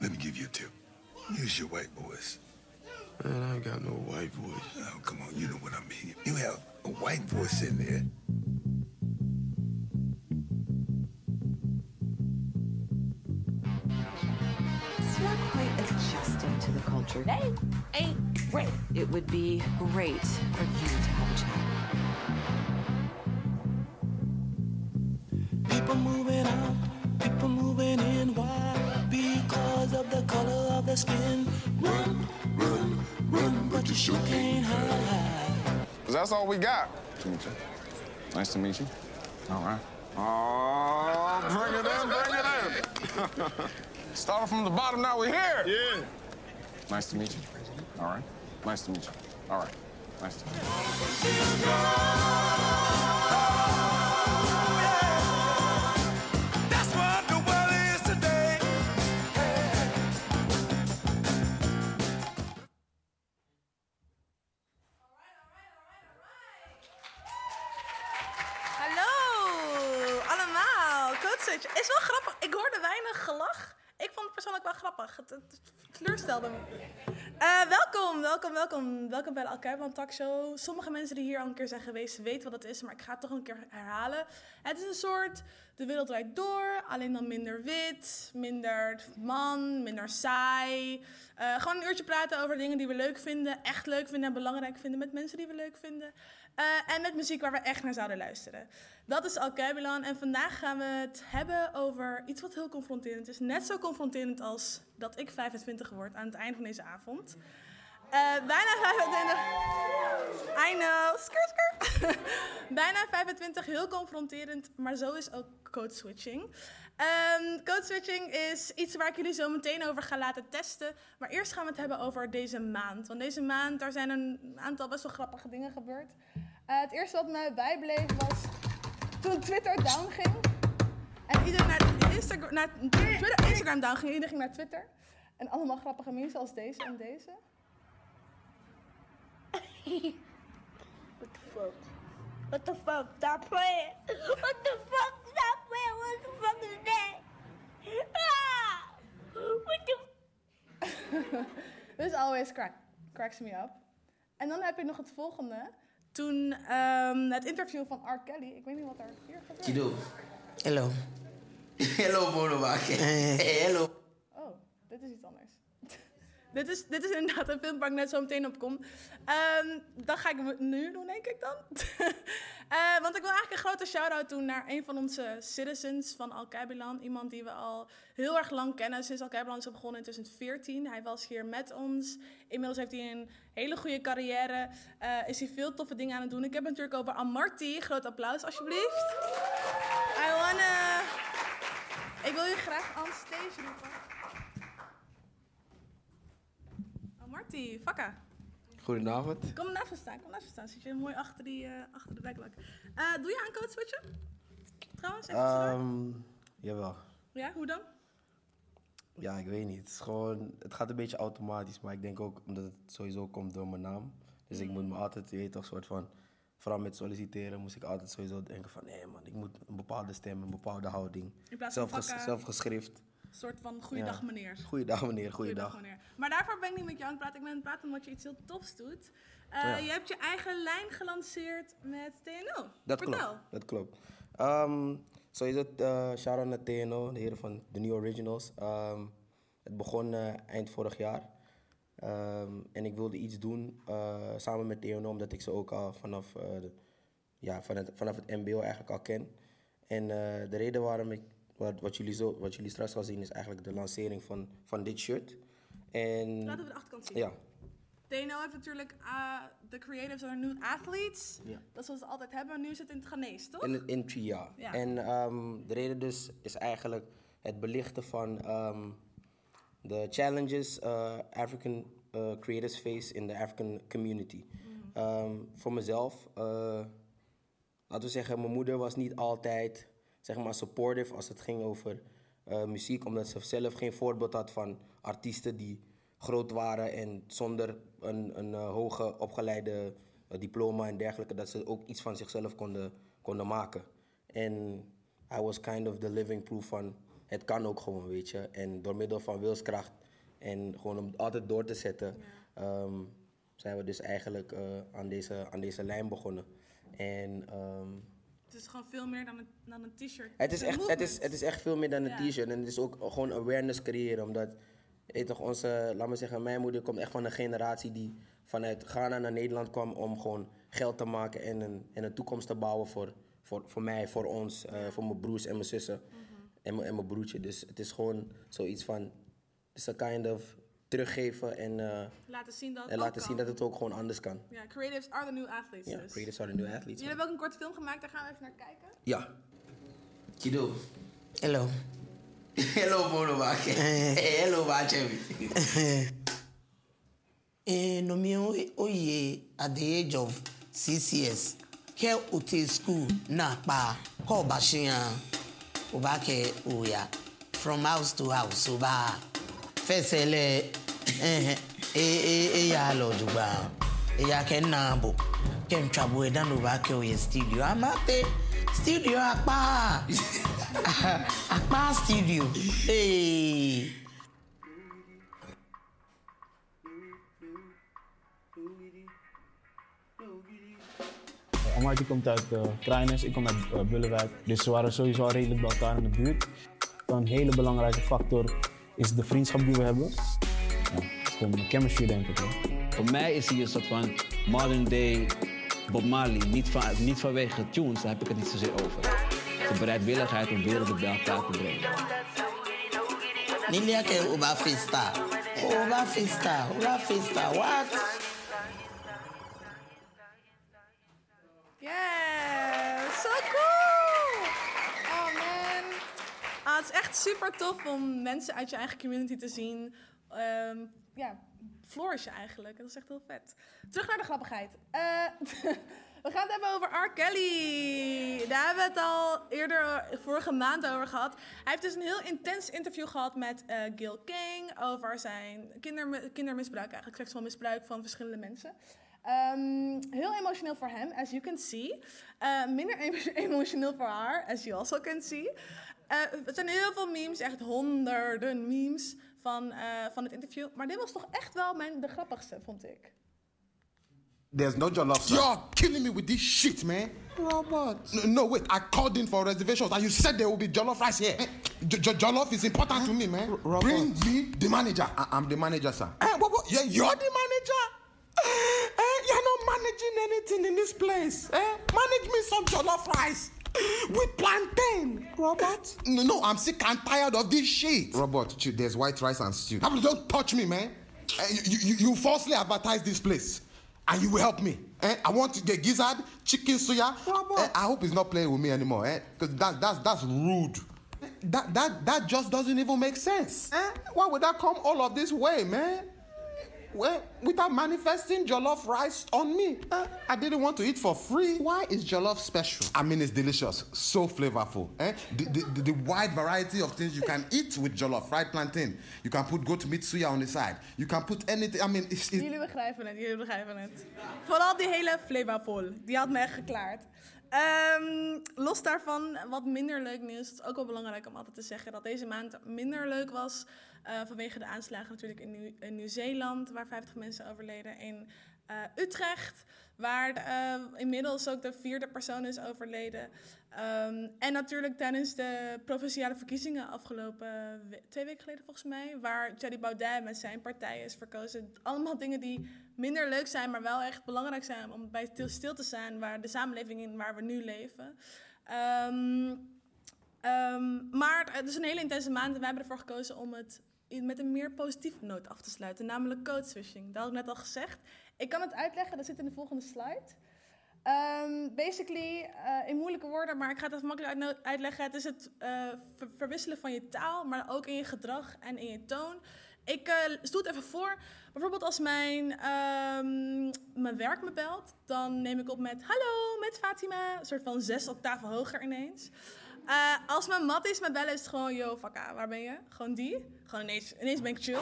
Let me give you a tip. Use your white voice. Man, I ain't got no white voice. Oh, come on, you know what I mean. You have a white voice in there. It's not quite adjusting to the culture. They ain't great. It would be great for you to have a chat. People moving the skin. Run, run, run, but you sure can't hide. Cause that's all we got. Nice to meet you. Nice to meet you. All right. Oh, bring it in, bring it in. Starting from the bottom, now we're here. Yeah. Nice to meet you. All right. Nice to meet you. All right. Nice to meet you. Grappig. Het, het teleurstelde me. Eh, welkom, welkom, welkom. Welkom bij de Alkuiban Talk Show. Sommige mensen die hier al een keer zijn geweest weten wat het is, maar ik ga het toch een keer herhalen. Het is een soort de wereld draait door, alleen dan minder wit, minder man, minder saai. Eh, gewoon een uurtje praten over dingen die we leuk vinden, echt leuk vinden en belangrijk vinden met mensen die we leuk vinden. Eh, en met muziek waar we echt naar zouden luisteren. Dat is Alkuibilan en vandaag gaan we het hebben over iets wat heel confronterend is. Net zo confronterend als dat ik 25 word aan het eind van deze avond. Eh, bijna 25. I know. Skr, skr. bijna 25, heel confronterend, maar zo is ook code switching. Ehm, code switching is iets waar ik jullie zo meteen over ga laten testen. Maar eerst gaan we het hebben over deze maand. Want deze maand, daar zijn een aantal best wel grappige dingen gebeurd. Eh, het eerste wat mij bijbleef was toen Twitter down ging. En iedereen naar, Instagram, naar Twitter, Instagram down ging, iedereen ging naar Twitter. En allemaal grappige mensen als deze en deze. What the fuck? What the fuck? Stop playing. What the fuck? Stop playing. What the fuck is that? Ah! What the This always crack, cracks me up. En dan heb je nog het volgende. Toen ehm, het interview van R. Kelly. Ik weet niet wat er hier gebeurt. Kido. Hello. Hello, Bonobake. Hey, hello. Oh, dit is iets anders. Dit, is, dit is inderdaad een film waar ik net zo meteen op kom. Ehm dat ga ik nu doen, denk ik dan. Eh, want ik wil eigenlijk een grote shout-out doen naar een van onze citizens van Alkebilan. Iemand die we al heel erg lang kennen. Sinds Alkebilan is begonnen in 2014. Hij was hier met ons. Inmiddels heeft hij een hele goede carrière. Eh, is hij veel toffe dingen aan het doen. Ik heb het natuurlijk over Amarty. Groot applaus, alsjeblieft. I. Ik wil je graag on stage roepen. Oh, Marty, fakka. Goedenavond. Kom naast me staan, kom naast me staan. Zit je mooi achter, die, eh, achter de backlog. Eh doe je aan code switchen? Trouwens, even. Ehm jawel. Ja, hoe dan? Ja, ik weet niet. Het, is gewoon, het gaat een beetje automatisch, maar ik denk ook omdat het sowieso komt door mijn naam. Dus ik moet me altijd, je weet toch, soort van, vooral met solliciteren, moest ik altijd sowieso denken van, nee man, ik moet een bepaalde stem, een bepaalde houding. In plaats van Zelfges- vakken. zelfgeschrift. Een soort van goeiedag meneer. Goeiedag meneer, Goeiedag meneer. Maar daarvoor ben ik niet met jou aan het praten. Ik ben aan het praten omdat je iets heel tofs doet. Eh, Ja. Je hebt je eigen lijn gelanceerd met TNO. Dat Vertel. klopt, dat klopt. Ehm sowieso, eh shout-out naar TNO, de heren van de New Originals. Ehm, het begon eh, eind vorig jaar. Ehm, en ik wilde iets doen samen met TNO, omdat ik ze ook al vanaf, de- ja, van het, vanaf het MBO eigenlijk al ken. En de reden waarom ik, wat, wat, jullie zo, wat jullie straks gaan zien, is eigenlijk de lancering van, van dit shirt. En, Laten we de achterkant zien. Ja, TNO heeft natuurlijk eh, de creatives en nu athletes. Ja. Dat is wat ze altijd hebben. Maar nu is het in het Ghanese, toch? In, in Tria. Ja. En ehm, de reden dus is eigenlijk het belichten van ehm, de challenges uh, African uh, creators face in de African community. Ehm, voor mezelf, eh, laten we zeggen, mijn moeder was niet altijd zeg maar, supportive als het ging over eh, muziek, omdat ze zelf geen voorbeeld had van artiesten die groot waren en zonder een, een eh, hoge opgeleide eh, diploma en dergelijke, dat ze ook iets van zichzelf konden, konden maken. En I was kind of the living proof van, het kan ook gewoon, weet je. En door middel van wilskracht en gewoon om altijd door te zetten, ehm, zijn we dus eigenlijk aan, deze, aan deze lijn begonnen. En ehm, Het is gewoon veel meer dan een, dan een t-shirt. het is, echt, het, is, het is echt veel meer dan een Ja. t-shirt. En het is ook gewoon awareness creëren. Omdat, toch, onze, laat me zeggen, mijn moeder komt echt van een generatie die vanuit Ghana naar Nederland kwam om gewoon geld te maken en een, en een toekomst te bouwen voor, voor, voor mij, voor ons, eh, voor mijn broers en mijn zussen en, mijn, en mijn broertje. Dus het is gewoon zoiets van, is een kind of teruggeven en, eh, Laten zien dat het en ook laten zien dat het ook gewoon anders kan. Ja, creatives are the new athletes Ja, dus. creators are the new athletes. Jullie hebben ook een korte film gemaakt, daar gaan we even naar kijken. Ja. Kido. Hello. Hello, Bonobake. Hello, Bachevi. Eh, no me oye, at the age of six years. Here ute school na pa ko ba ke oya from house to house o ba fẹsẹ̀lẹ̀ eh eh eh ya lọ dùgbà. Eya kẹ na bo kẹ kẹ studio. Studio apa studio. Komt uit uh, Kruiners, ik kom uit uh, Bullenwijk. Dus we waren sowieso al redelijk bij elkaar in de buurt. Een hele belangrijke factor is de vriendschap die we hebben. Ja, het is gewoon chemistry denk ik. Hoor. Voor mij is hij een soort van modern day Bob Marley. Niet, van, niet vanwege tunes, daar heb ik het niet zozeer over. De bereidwilligheid om werelden bij elkaar te brengen. nílé ẹkẹ o bá fi star o bá fi star o bá fi star what. Tof om mensen uit je eigen community te zien. ehm, ja, flourishen eigenlijk. Dat is echt heel vet. Terug naar de grappigheid. Eh, we gaan het hebben over R. Kelly. Daar hebben we het al eerder vorige maand over gehad. Hij heeft dus een heel intens interview gehad met eh, Gil King over zijn kindermi- kindermisbruik, eigenlijk seksueel misbruik van verschillende mensen. Ehm, heel emotioneel voor hem, as you can see. Eh, minder emo- emotioneel voor haar, as you also can see. Eh, er zijn heel veel memes, echt honderden memes van, eh, van het interview. Maar dit was toch echt wel mijn, de grappigste, vond ik. There's no jollof. You're killing me with this shit, man. Robert. No, no, wait. I called in for reservations and you said there will be jollof rice here. J- j- jollof is important to me, man. Bring me the manager. I- I'm the manager, sir. Eh, what, what? Yeah, you're the manager. Eh, you're not managing anything in this place. Eh? Manage me some jollof rice with plantain, Robert. No, no, I'm sick and tired of this shit. Robert, ch- there's white rice and stew. Don't touch me, man. Eh, you, you, you falsely advertise this place and you will help me. Eh? I want to get gizzard, chicken suya. Eh, I hope he's not playing with me anymore, eh? Because that, that's, that's rude. That, that, that just doesn't even make sense. Eh? Why would that come all of this way, man? Well, without manifesting jollof rice on me. Eh? I didn't want to eat for free. Why is jollof special? I mean, it's delicious, so flavorful. Eh? The, the, the, the wide variety of things you can eat with jollof, fried plantain. You can put goat meat suya on the side. You can put anything. I mean, it's, it's Jullie begrijpen het, jullie begrijpen het. Vooral die hele flavorvol, die had me echt geklaard. Ehm, los daarvan, wat minder leuk nieuws. Het is ook wel belangrijk om altijd te zeggen dat deze maand minder leuk was. eh, vanwege de aanslagen natuurlijk in, Nieuw- in Nieuw-Zeeland, waar 50 mensen overleden. Eh, Utrecht, waar eh, inmiddels ook de vierde persoon is overleden. Ehm, en natuurlijk tijdens de provinciale verkiezingen afgelopen we- twee weken geleden volgens mij, waar Thierry Baudet met zijn partij is verkozen. Allemaal dingen die minder leuk zijn, maar wel echt belangrijk zijn om bij stil, te staan waar de samenleving in waar we nu leven. Ehm, ehm, maar het is een hele intense maand en wij hebben ervoor gekozen om het met een meer positieve noot af te sluiten, namelijk code switching. Dat had ik net al gezegd. Ik kan het uitleggen, dat zit in de volgende slide. Ehm, basically, eh, in moeilijke woorden, maar ik ga het even makkelijk uitleggen. Het is het eh, ver- verwisselen van je taal, maar ook in je gedrag en in je toon. Ik eh doe het even voor. Bijvoorbeeld als mijn, ehm, mijn werk me belt, dan neem ik op met hallo, met Fatima. Een soort van zes octaven hoger ineens. Als mijn matties me bellen, is het gewoon, yo, fakka, waar ben je? Gewoon die. Gewoon ineens, ineens ben ik chill.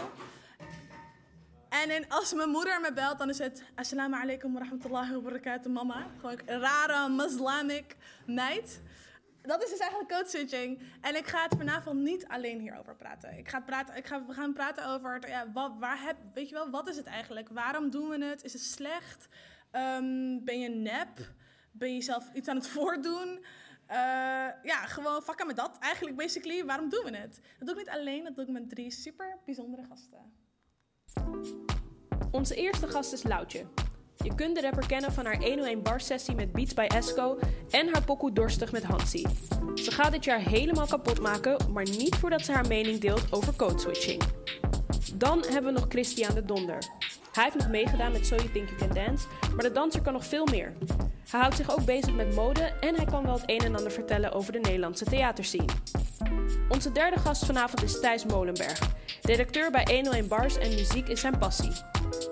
En als mijn moeder me belt, dan is het Assalamu alaikum wa rahmatullahi wa barakatuh, mama. Gewoon een rare Islamic meid. dat is dus eigenlijk code switching. En ik ga het vanavond niet alleen hierover praten. Ik ga praten, ik ga, we gaan praten over, ja, wat, waar heb, weet je wel, wat is het eigenlijk? Waarom doen we het? Is het slecht? Ehm, ben je nep? Ben je zelf iets aan het voordoen? Eh, ja, gewoon vakken met dat. Eigenlijk, basically, waarom doen we het? Dat doe ik niet alleen, dat doe ik met drie super bijzondere gasten. Onze eerste gast is Loutje. Je kunt de rapper kennen van haar 101 bar sessie met Beats by Esco en haar pokoe Dorstig met Hansi. Ze gaat dit jaar helemaal kapot maken, maar niet voordat ze haar mening deelt over code switching. Dan hebben we nog Christian de Donder. Hij heeft nog meegedaan met So You Think You Can Dance, maar de danser kan nog veel meer. Hij houdt zich ook bezig met mode en hij kan wel het een en ander vertellen over de Nederlandse theaterscene. Onze derde gast vanavond is Thijs Molenberg. Redacteur bij 101 Bars en muziek is zijn passie.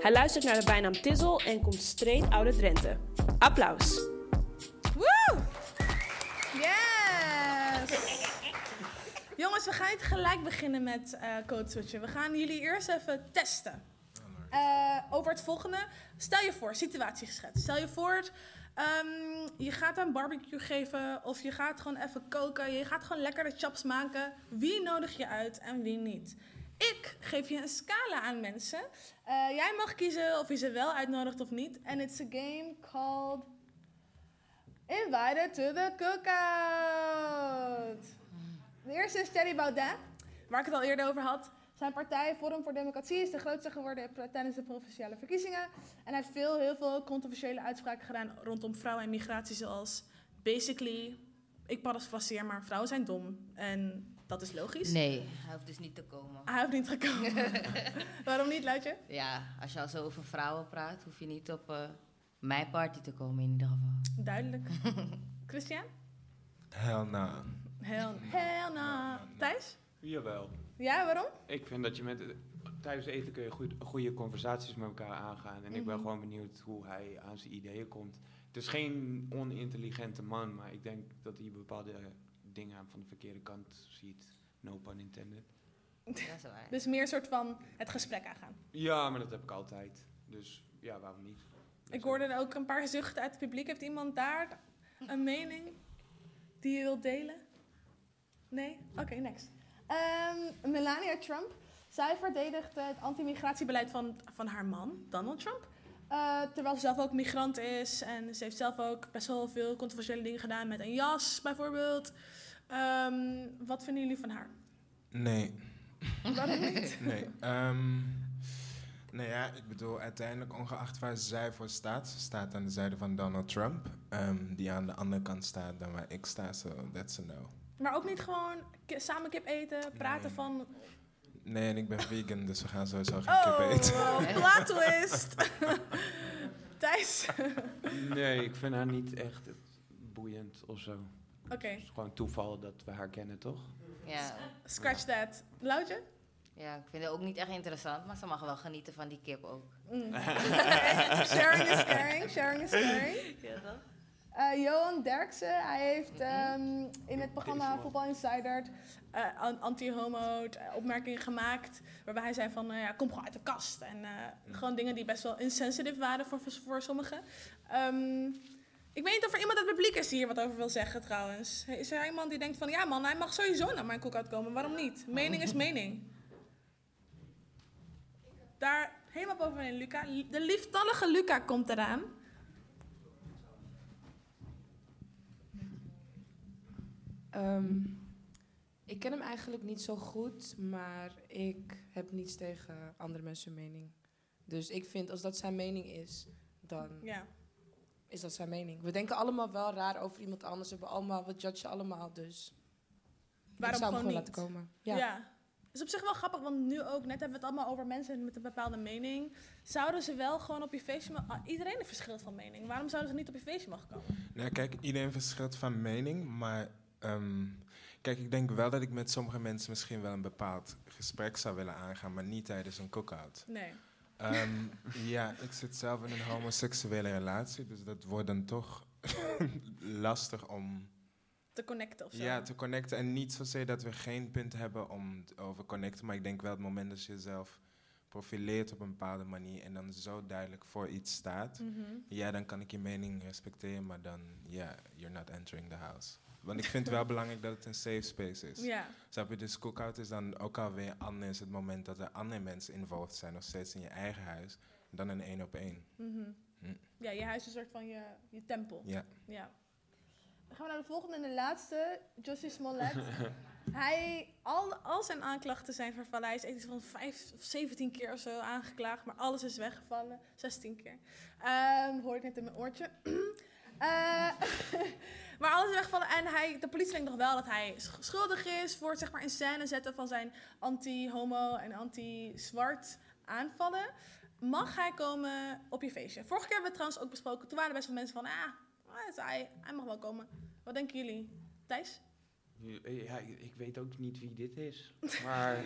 Hij luistert naar de bijnaam Tizzle en komt streed oude Drenthe. Applaus! Woe! Yes! Jongens, we gaan niet gelijk beginnen met eh code switchen. We gaan jullie eerst even testen. Eh, over het volgende. Stel je voor, situatie geschetst. Stel je voor, ehm, je gaat een barbecue geven of je gaat gewoon even koken. Je gaat gewoon lekkere chaps maken. Wie nodig je uit en wie niet? Ik geef je een scala aan mensen. Eh, jij mag kiezen of je ze wel uitnodigt of niet. En it's a game called Invited to the Cookout. De eerste is Thierry Baudet, waar ik het al eerder over had. Zijn partij Forum voor Democratie is de grootste geworden tijdens de provinciale verkiezingen. En hij heeft veel, heel veel controversiële uitspraken gedaan rondom vrouwen en migratie. Zoals, basically, ik parafraseer, maar vrouwen zijn dom. En dat is logisch. Nee, hij hoeft dus niet te komen. Hij hoeft niet te komen. Waarom niet, Luitje? Ja, als je al zo over vrouwen praat, hoef je niet op eh, mijn party te komen in ieder geval. Duidelijk. Christian? Hell no. Hell, hell no. Thijs? Jawel. Ja, waarom? Ik vind dat je met, tijdens eten kun je goed, goede conversaties met elkaar aangaan. En ik ben Mhm. gewoon benieuwd hoe hij aan zijn ideeën komt. Het is geen onintelligente man, maar ik denk dat hij bepaalde dingen van de verkeerde kant ziet. No pun intended. Dat is waar. Dus meer een soort van het gesprek aangaan. Ja, maar dat heb ik altijd. Dus ja, waarom niet? Ik hoorde ook een paar zuchten uit het publiek. Heeft iemand daar een mening die je wilt delen? Nee? Oké, next. Ehm, Melania Trump. Zij verdedigt het anti-migratiebeleid van, van haar man, Donald Trump. Eh, terwijl ze zelf ook migrant is. En ze heeft zelf ook best wel veel controversiële dingen gedaan met een jas, bijvoorbeeld. Ehm, wat vinden jullie van haar? Nee. Waarom niet? Nee. ehm nou ja, ik bedoel, uiteindelijk ongeacht waar zij voor staat, ze staat aan de zijde van Donald Trump, die aan de andere kant staat dan waar ik sta, so that's a no. Maar ook niet gewoon samen kip eten, praten van... Nee, en ik ben vegan, dus we gaan sowieso geen kip Oh, eten. plot twist. Thijs? Nee, ik vind haar niet echt boeiend of zo. Oké. Het is gewoon toeval dat we haar kennen, toch? Ja. Scratch that. Loutje? Ja, ik vind het ook niet echt interessant, maar ze mag wel genieten van die kip ook. Mm. sharing is caring, sharing is caring. Ja, toch? Eh, Johan Derksen, hij heeft ehm, in het programma Voetbal Insider eh, an- anti-homo eh, opmerkingen gemaakt. Waarbij hij zei van, ja, kom gewoon uit de kast. En eh, gewoon dingen die best wel insensitive waren voor, voor sommigen. Ehm, ik weet niet of er iemand uit het publiek is die hier wat over wil zeggen trouwens. Is er iemand die denkt van, ja man, hij mag sowieso naar mijn cookout komen. Waarom niet? Mening is mening. Daar helemaal bovenin, Luca. De lieftallige Luca komt eraan. Ehm, ik ken hem eigenlijk niet zo goed, maar ik heb niets tegen andere mensen mening. Dus ik vind als dat zijn mening is, dan Ja. is dat zijn mening. We denken allemaal wel raar over iemand anders. We allemaal, we judgen allemaal, dus Waarom ik zou hem gewoon laten komen. Ja. Ja. Dat is op zich wel grappig, want nu ook, net hebben we het allemaal over mensen met een bepaalde mening. Zouden ze wel gewoon op je feestje... ah, iedereen verschilt van mening. Waarom zouden ze niet op je feestje mogen komen? Nou, kijk, iedereen verschilt van mening, maar ehm, kijk, ik denk wel dat ik met sommige mensen misschien wel een bepaald gesprek zou willen aangaan, maar niet tijdens een cookout. Nee. Ehm, ja, ik zit zelf in een homoseksuele relatie, dus dat wordt dan toch lastig om Te connecten of zo. ja, te connecten. En niet zozeer dat we geen punt hebben om over connecten, maar ik denk wel het moment dat je jezelf profileert op een bepaalde manier en dan zo duidelijk voor iets staat, Mhm. ja, dan kan ik je mening respecteren, maar dan, ja, you're not entering the house. Want ik vind het wel belangrijk dat het een safe space is. Ja. Snap je? Dus cookout is dan ook alweer anders het moment dat er andere mensen involved zijn, nog steeds in je eigen huis, dan een één op één. Mhm. Hm. Ja, je huis is een soort van je, je tempel. Ja. ja. Dan gaan we naar de volgende en de laatste. Jussie Smollett. hij, al, al zijn aanklachten zijn vervallen. Hij is iets van 5 of 17 keer of zo aangeklaagd, maar alles is weggevallen. 16 keer. Ehm hoor ik net in mijn oortje. Eh, maar alles is weggevallen en hij, de politie denkt nog wel dat hij sch- schuldig is voor het zeg maar, in scène zetten van zijn anti-homo en anti-zwart aanvallen. Mag hij komen op je feestje? Vorige keer hebben we het trouwens ook besproken. Toen waren er best wel mensen van, ah, hij, hij mag wel komen. Wat denken jullie? Thijs? Ja, ik ik weet ook niet wie dit is. Maar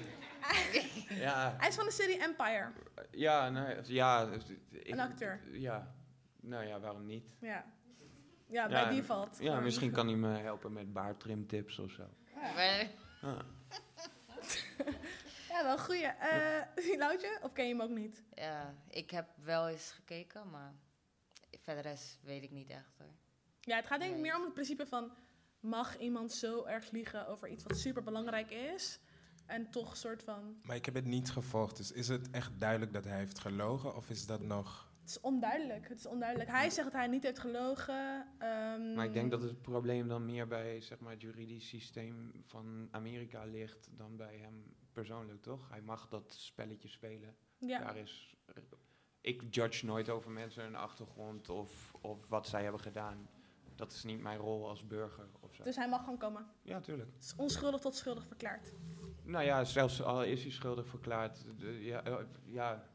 ja, Hij is van de serie Empire. ja, nou, ja ik- Een acteur. Ja, nou ja, waarom niet? Ja, ja bij die valt. Ja, misschien kan hij me helpen met baardtrimtips of zo. Ja. Ja. Ja, wel goeie. Eh Loutje? Of ken je hem ook niet? Ja, ik heb wel eens gekeken, maar verder rest weet ik niet echt hoor. Ja, het gaat denk ik meer om het principe van... mag iemand zo erg liegen over iets wat super belangrijk is... en toch soort van... Maar ik heb het niet gevolgd, dus is het echt duidelijk dat hij heeft gelogen of is dat nog... Het is onduidelijk. Het is onduidelijk. Hij zegt dat hij niet heeft gelogen. ehm, Maar ik denk dat het probleem dan meer bij zeg maar, het juridisch systeem van Amerika ligt dan bij hem persoonlijk, toch? Hij mag dat spelletje spelen. Ja. Daar is, ik judge nooit over mensen hun achtergrond of, of wat zij hebben gedaan. Dat is niet mijn rol als burger of zo. Dus hij mag gewoon komen. Ja, tuurlijk. Het is onschuldig tot schuldig verklaard. Nou ja, zelfs al is hij schuldig verklaard, de- ja, eh, ja,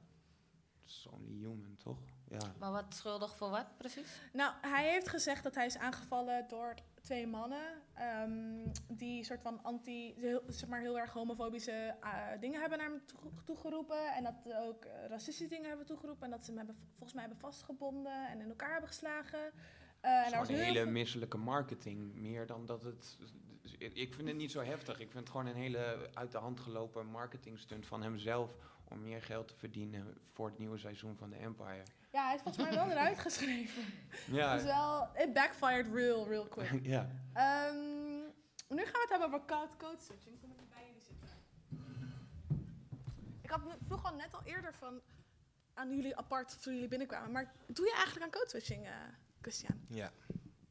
it's only human, toch? Ja. Maar wat schuldig voor wat precies? Nou, hij heeft gezegd dat hij is aangevallen door twee mannen ehm, die soort van anti, zeg maar heel erg homofobische eh, dingen hebben naar hem toe- toegeroepen en dat ze ook eh, racistische dingen hebben toegeroepen en dat ze hem hebben, volgens mij hebben vastgebonden en in elkaar hebben geslagen. Eh, Het er is een hele misselijke marketing, meer dan dat het... Ik vind het niet zo heftig. Ik vind het gewoon een hele uit de hand gelopen marketingstunt van hemzelf... om meer geld te verdienen voor het nieuwe seizoen van The Empire. Ja, hij is volgens mij wel eruit geschreven. Ja. Dus wel, it backfired real, real quick. ja. Ehm, nu gaan we het hebben over code, code switching. Kom even bij jullie zitten. Ik had, vroeg al net al eerder van aan jullie apart toen jullie binnenkwamen. Maar doe je eigenlijk aan code switching, eh Christian? Ja.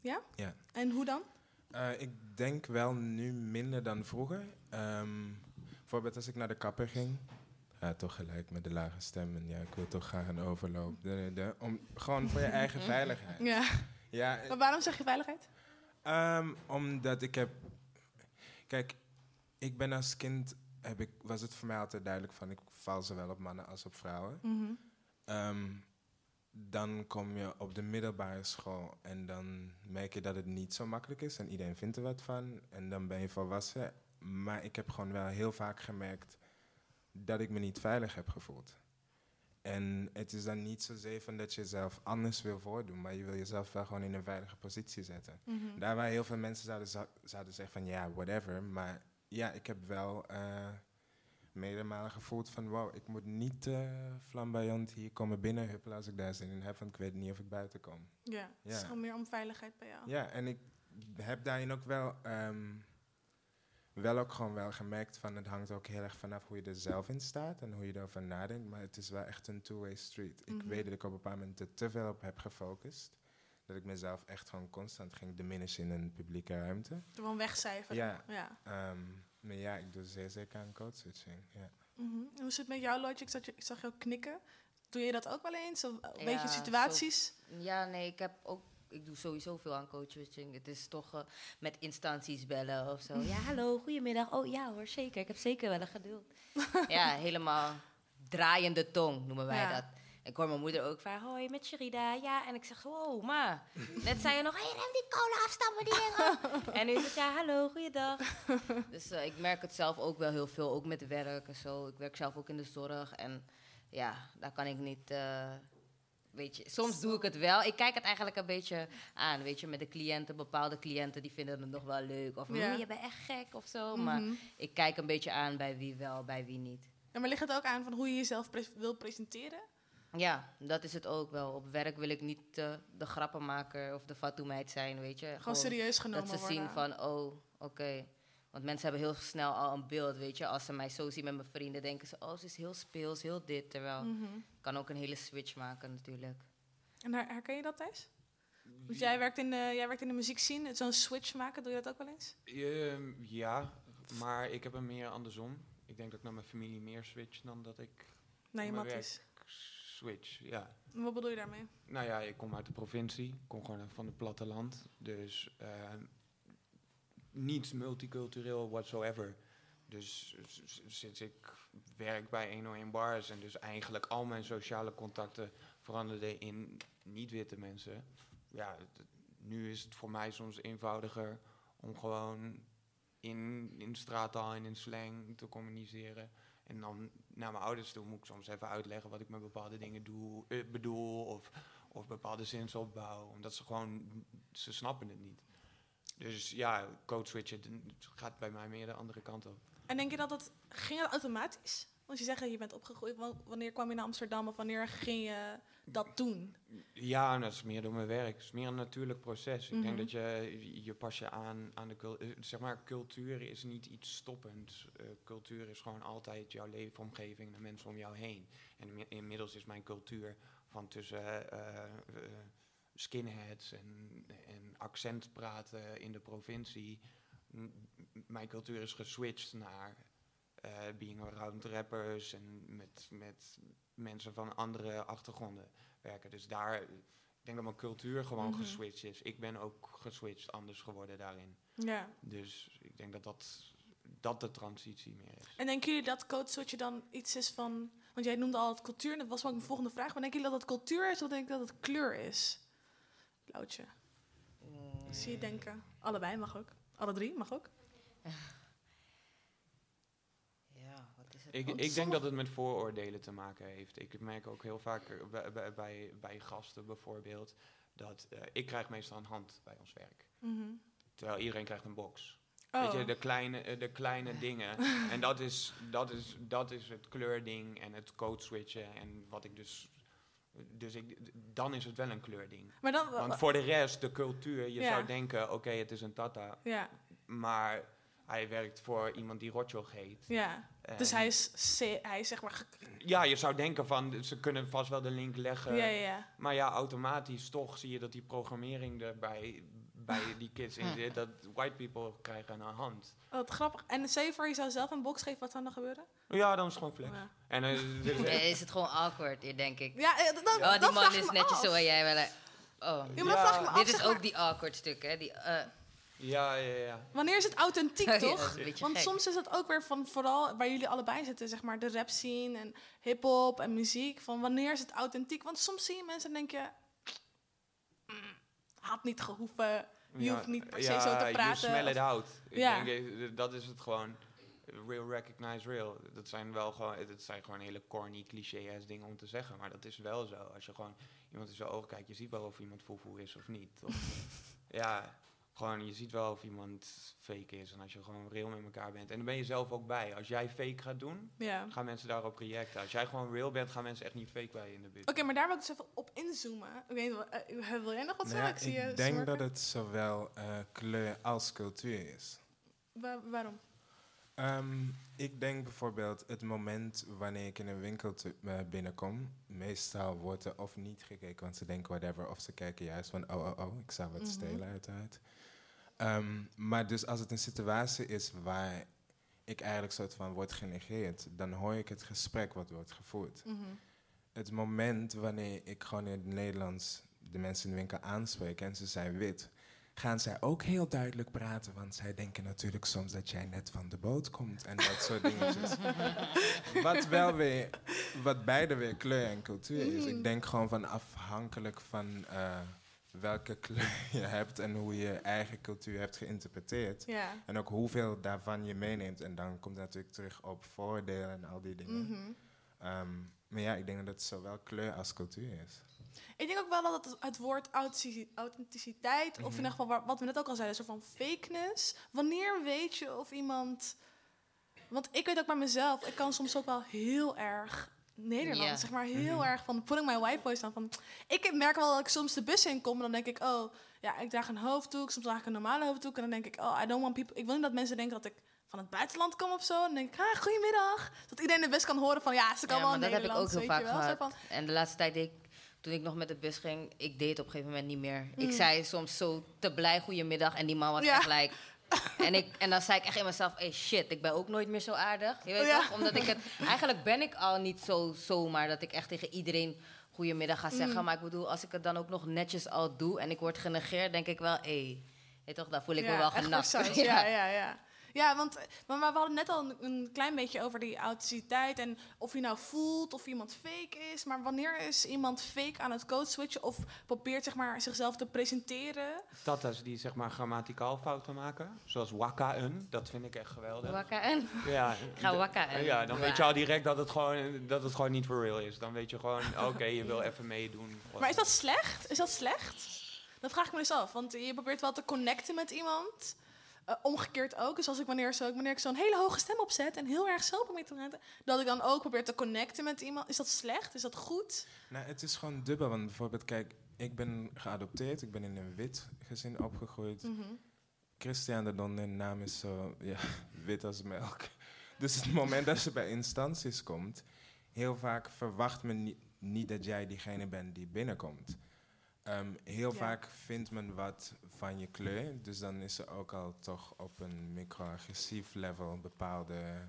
Ja? Ja. En hoe dan? Eh, ik denk wel nu minder dan vroeger. Ehm, bijvoorbeeld als ik naar de kapper ging. Ja, toch gelijk met de lage stem. En ja, ik wil toch graag een overloop. De, de, om, gewoon voor je eigen veiligheid. Ja. Ja, Maar waarom zeg je veiligheid? Ehm, omdat ik heb... Kijk, ik ben als kind... Heb ik, was het voor mij altijd duidelijk van... Ik val zowel op mannen als op vrouwen. Mhm. Ehm, dan kom je op de middelbare school... en dan merk je dat het niet zo makkelijk is... en iedereen vindt er wat van. En dan ben je volwassen. Maar ik heb gewoon wel heel vaak gemerkt... dat ik me niet veilig heb gevoeld. En het is dan niet zozeer van dat je jezelf anders wil voordoen, maar je wil jezelf wel gewoon in een veilige positie zetten. Mhm. Daar waar heel veel mensen zouden, zou- zouden zeggen van ja, whatever. Maar ja, ik heb wel eh meerdere malen gevoeld van wow, ik moet niet flamboyant hier komen binnenhuppelen als ik daar zin in heb, want ik weet niet of ik buiten kom. Ja, het is gewoon meer om veiligheid bij jou. Ja, en ik heb daarin ook wel, ehm, wel ook gewoon wel gemerkt van het hangt ook heel erg vanaf hoe je er zelf in staat en hoe je erover nadenkt. Maar het is wel echt een two-way street. Ik Mhm. weet dat ik op een bepaald moment er te veel op heb gefocust. Dat ik mezelf echt gewoon constant ging diminishen in een publieke ruimte. Gewoon wegcijferen. Ja. Ja. ehm, maar ja, ik doe zeer zeker aan code switching. Ja. Mhm. En hoe zit het met jou, Logic? Ik zag, je, ik zag jou knikken. Doe je dat ook wel eens? Of een Ja, beetje situaties? zo- ja, nee, ik heb ook. Ik doe sowieso veel aan coaching. Het is toch eh, met instanties bellen of zo. Ja, hallo, goedemiddag. Oh ja hoor, zeker. Ik heb zeker wel een geduld. ja, helemaal draaiende tong noemen wij Ja. dat. Ik hoor mijn moeder ook vragen, hoi, met Sherida. Ja, en ik zeg, wow, ma. Net zei je nog, hey, rem die kolen afstammen die dingen. en nu is het, ja, hallo, goeiedag. dus eh, ik merk het zelf ook wel heel veel, ook met werk en zo. Ik werk zelf ook in de zorg en ja, daar kan ik niet... eh, Weet je, soms doe ik het wel. Ik kijk het eigenlijk een beetje aan. Weet je, met de cliënten, bepaalde cliënten die vinden het nog wel leuk. Of Ja. "Mm, je bent echt gek of zo. Maar Mhm. ik kijk een beetje aan bij wie wel, bij wie niet. Ja, maar ligt het ook aan van hoe je jezelf wil presenteren? Ja, dat is het ook wel. Op werk wil ik niet de grappenmaker of de fatsoenmeid zijn, weet je. Gewoon serieus genomen Dat ze worden. zien van, oh, oké. Want mensen hebben heel snel al een beeld, weet je. Als ze mij zo zien met mijn vrienden, denken ze... oh, ze is heel speels, heel dit. Terwijl, Mhm. Kan ook een hele switch maken natuurlijk. En her- herken je dat, Thijs? Want jij werkt in de, jij werkt in de muziek zien, zo'n switch maken, doe je dat ook wel eens? Ehm, ja, maar ik heb hem meer andersom. Ik denk dat ik naar mijn familie meer switch dan dat ik Naar je matties. switch. Ja. Wat bedoel je daarmee? Nou ja, ik kom uit de provincie. Ik kom gewoon van het platteland. Dus eh, niet multicultureel whatsoever. Dus sinds ik werk bij 101 Bars en dus eigenlijk al mijn sociale contacten veranderden in niet-witte mensen. Ja, nu is het voor mij soms eenvoudiger om gewoon in, in straattaal en in slang te communiceren. En dan naar mijn ouders toe moet ik soms even uitleggen wat ik met bepaalde dingen doe, eh, bedoel. Of, of bepaalde zinsopbouw. Omdat ze gewoon, ze snappen het niet. Dus ja, code switchen d- gaat bij mij meer de andere kant op. En denk je dat het, ging het automatisch? Want je zegt, je bent opgegroeid, wa- wanneer kwam je naar Amsterdam of wanneer ging je dat doen? Ja, en dat is meer door mijn werk. Het is meer een natuurlijk proces. Ik Mhm. denk dat je, je pas je aan aan de cultuur. Zeg maar, cultuur is niet iets stoppends. Eh, cultuur is gewoon altijd jouw leefomgeving, de mensen om jou heen. En inmi- inmiddels is mijn cultuur van tussen eh, eh, skinheads en, en accent praten in de provincie. Mijn cultuur is geswitcht naar eh, being around rappers en met, met mensen van andere achtergronden werken. Dus daar, ik denk dat mijn cultuur gewoon Mhm. geswitcht is. Ik ben ook geswitcht anders geworden daarin. Ja. Dus ik denk dat dat, dat de transitie meer is. En denken jullie dat code switchen dan iets is van... Want jij noemde al het cultuur, en dat was ook mijn volgende vraag. Maar denken jullie dat het cultuur is of denk je dat het kleur is? Blauwtje. Ik zie je denken. Allebei mag ook. Alle drie mag ook. Ja, wat is het? Ik, ik denk dat het met vooroordelen te maken heeft. Ik merk ook heel vaak bij, bij, gasten bijvoorbeeld... dat eh, ik krijg meestal een hand bij ons werk. Mhm. Terwijl iedereen krijgt een box. Oh. Weet je, de kleine, eh, de kleine dingen. en dat is, dat, is, dat is het kleurding en het code switchen. En wat ik dus... Dus ik, dan is het wel een kleurding. Maar dan- Want voor de rest, de cultuur, je Ja. zou denken... Oké, het is een tata. Ja. Maar hij werkt voor iemand die Rotjoch heet. Ja. Dus hij is, C- hij is zeg maar... Ja, je zou denken van, ze kunnen vast wel de link leggen. Ja, ja, ja. Maar ja, automatisch toch zie je dat die programmering er bij, bij die kids in zit. Dat white people krijgen een hand. Oh, Wat grappig. En stel je voor, je zou zelf een box geven, wat zou dan gebeuren? Ja, dan is het gewoon flex. Ja. En, eh, dus- Ja, is het gewoon awkward, hier, denk ik. Ja, eh, dat- oh, die dat vraag man ik is me netjes af. zo en jij wel. eh, Oh. Ja, maar dan vraag ik me af, Dit is ook die awkward stuk, hè? Die, eh, Ja, ja, ja. Wanneer is het authentiek, Ja, toch? beetje Want gek. soms is het ook weer van, vooral waar jullie allebei zitten, zeg maar, de rap scene en hip-hop en muziek. Van wanneer is het authentiek? Want soms zie je mensen en denk je, "Mm, had niet gehoeven, je Ja, hoeft niet per se ja, zo te praten. smell it out. Ik Ja. denk, eh, dat is het gewoon. Real recognize real. Dat zijn wel gewoon, dat zijn gewoon hele corny, cliché-ass dingen om te zeggen. Maar dat is wel zo. Als je gewoon iemand in zijn ogen kijkt, je ziet wel of iemand foefoe is of niet. Of, ja, gewoon, je ziet wel of iemand fake is. En als je gewoon real met elkaar bent. En dan ben je zelf ook bij. Als jij fake gaat doen, Ja. gaan mensen daarop reacten. Als jij gewoon real bent, gaan mensen echt niet fake bij je in de buurt. Oké, maar daar wil ik dus even op inzoomen. Ik weet, eh, wil jij nog wat Nou zeggen? ja, ik zie je ik denk smirken. dat het zowel eh, kleur als cultuur is. Wa- waarom? Ehm, ik denk bijvoorbeeld het moment wanneer ik in een winkel te- binnenkom. Meestal wordt er of niet gekeken, want ze denken whatever. Of ze kijken juist van, oh, oh, oh, ik zou wat Mhm. stelen uiteraard. Ehm, maar dus als het een situatie is waar ik eigenlijk soort van word genegeerd, dan hoor ik het gesprek wat wordt gevoerd. Mhm. Het moment wanneer ik gewoon in het Nederlands de mensen in de winkel aanspreek en ze zijn wit, gaan zij ook heel duidelijk praten, want zij denken natuurlijk soms dat jij net van de boot komt en dat soort dingetjes. wat wel weer, wat beide weer kleur en cultuur is. Mhm. Ik denk gewoon van afhankelijk van eh, welke kleur je hebt en hoe je eigen cultuur hebt geïnterpreteerd. Ja. En ook hoeveel daarvan je meeneemt. En dan komt natuurlijk terug op voordelen en al die dingen. Mhm. Ehm, maar ja, ik denk dat het zowel kleur als cultuur is. Ik denk ook wel dat het, het woord authentic- authenticiteit, of in Mhm. ieder geval wa- wat we net ook al zeiden, een soort van fakeness. Wanneer weet je of iemand. Want ik weet ook bij mezelf, ik kan soms ook wel heel erg Nederland. Zeg maar heel Mhm. erg van putting my white voice aan. Van, ik merk wel dat ik soms de bus in kom en dan denk ik, oh, ja, ik draag een hoofddoek. Soms draag ik een normale hoofddoek. En dan denk ik, oh, I don't want people... Ik wil niet dat mensen denken dat ik van het buitenland kom of zo. En dan denk ik, ah, goedemiddag. Dat iedereen de bus kan horen van, ja, ze kan Ja, wel dat heb ik ook heel vaak gehad. van, En de laatste tijd deed ik, toen ik nog met de bus ging, ik deed het op een gegeven moment niet meer. Ik Mm. zei soms zo te blij goedemiddag en die man was Ja. echt like... En, ik, en dan zei ik echt in mezelf, hey shit, ik ben ook nooit meer zo aardig. Je weet Ja. toch? Omdat ik het... Eigenlijk ben ik al niet zo zomaar dat ik echt tegen iedereen goedemiddag ga zeggen. Mm. Maar ik bedoel, als ik het dan ook nog netjes al doe en ik word genegeerd, denk ik wel, hé, hey, toch, daar voel ik me wel genakt. Ja, ja, ja. Ja, want maar, maar we hadden net al een, een klein beetje over die authenticiteit en of je nou voelt of iemand fake is. Maar wanneer is iemand fake aan het code switchen of probeert zeg maar zichzelf te presenteren? Tatas die zeg maar grammaticaal fouten maken, zoals wakka-un, dat vind ik echt geweldig. Wakka-un? Ja. Ga wakka-un. Ja, dan weet je al direct dat het gewoon, dat het gewoon niet for real is. Dan weet je gewoon, oké, je wil even meedoen. Maar is dat slecht? Is dat slecht? Dat vraag ik me dus af. Want je probeert wel te connecten met iemand. Eh, omgekeerd ook. Dus als ik wanneer, zo, wanneer ik zo'n hele hoge stem opzet en heel erg zelf probeer te praten, dat ik dan ook probeer te connecten met iemand. Is dat slecht? Is dat goed? Nou, het is gewoon dubbel. Want bijvoorbeeld, kijk, ik ben geadopteerd. Ik ben in een wit gezin opgegroeid. Mhm. Christian de naam is zo ja, wit als melk. Dus het moment dat je bij instanties komt, heel vaak verwacht men ni- niet dat jij diegene bent die binnenkomt. Ehm, heel Ja. vaak vindt men wat van je kleur, dus dan is er ook al toch op een microagressief level een bepaalde,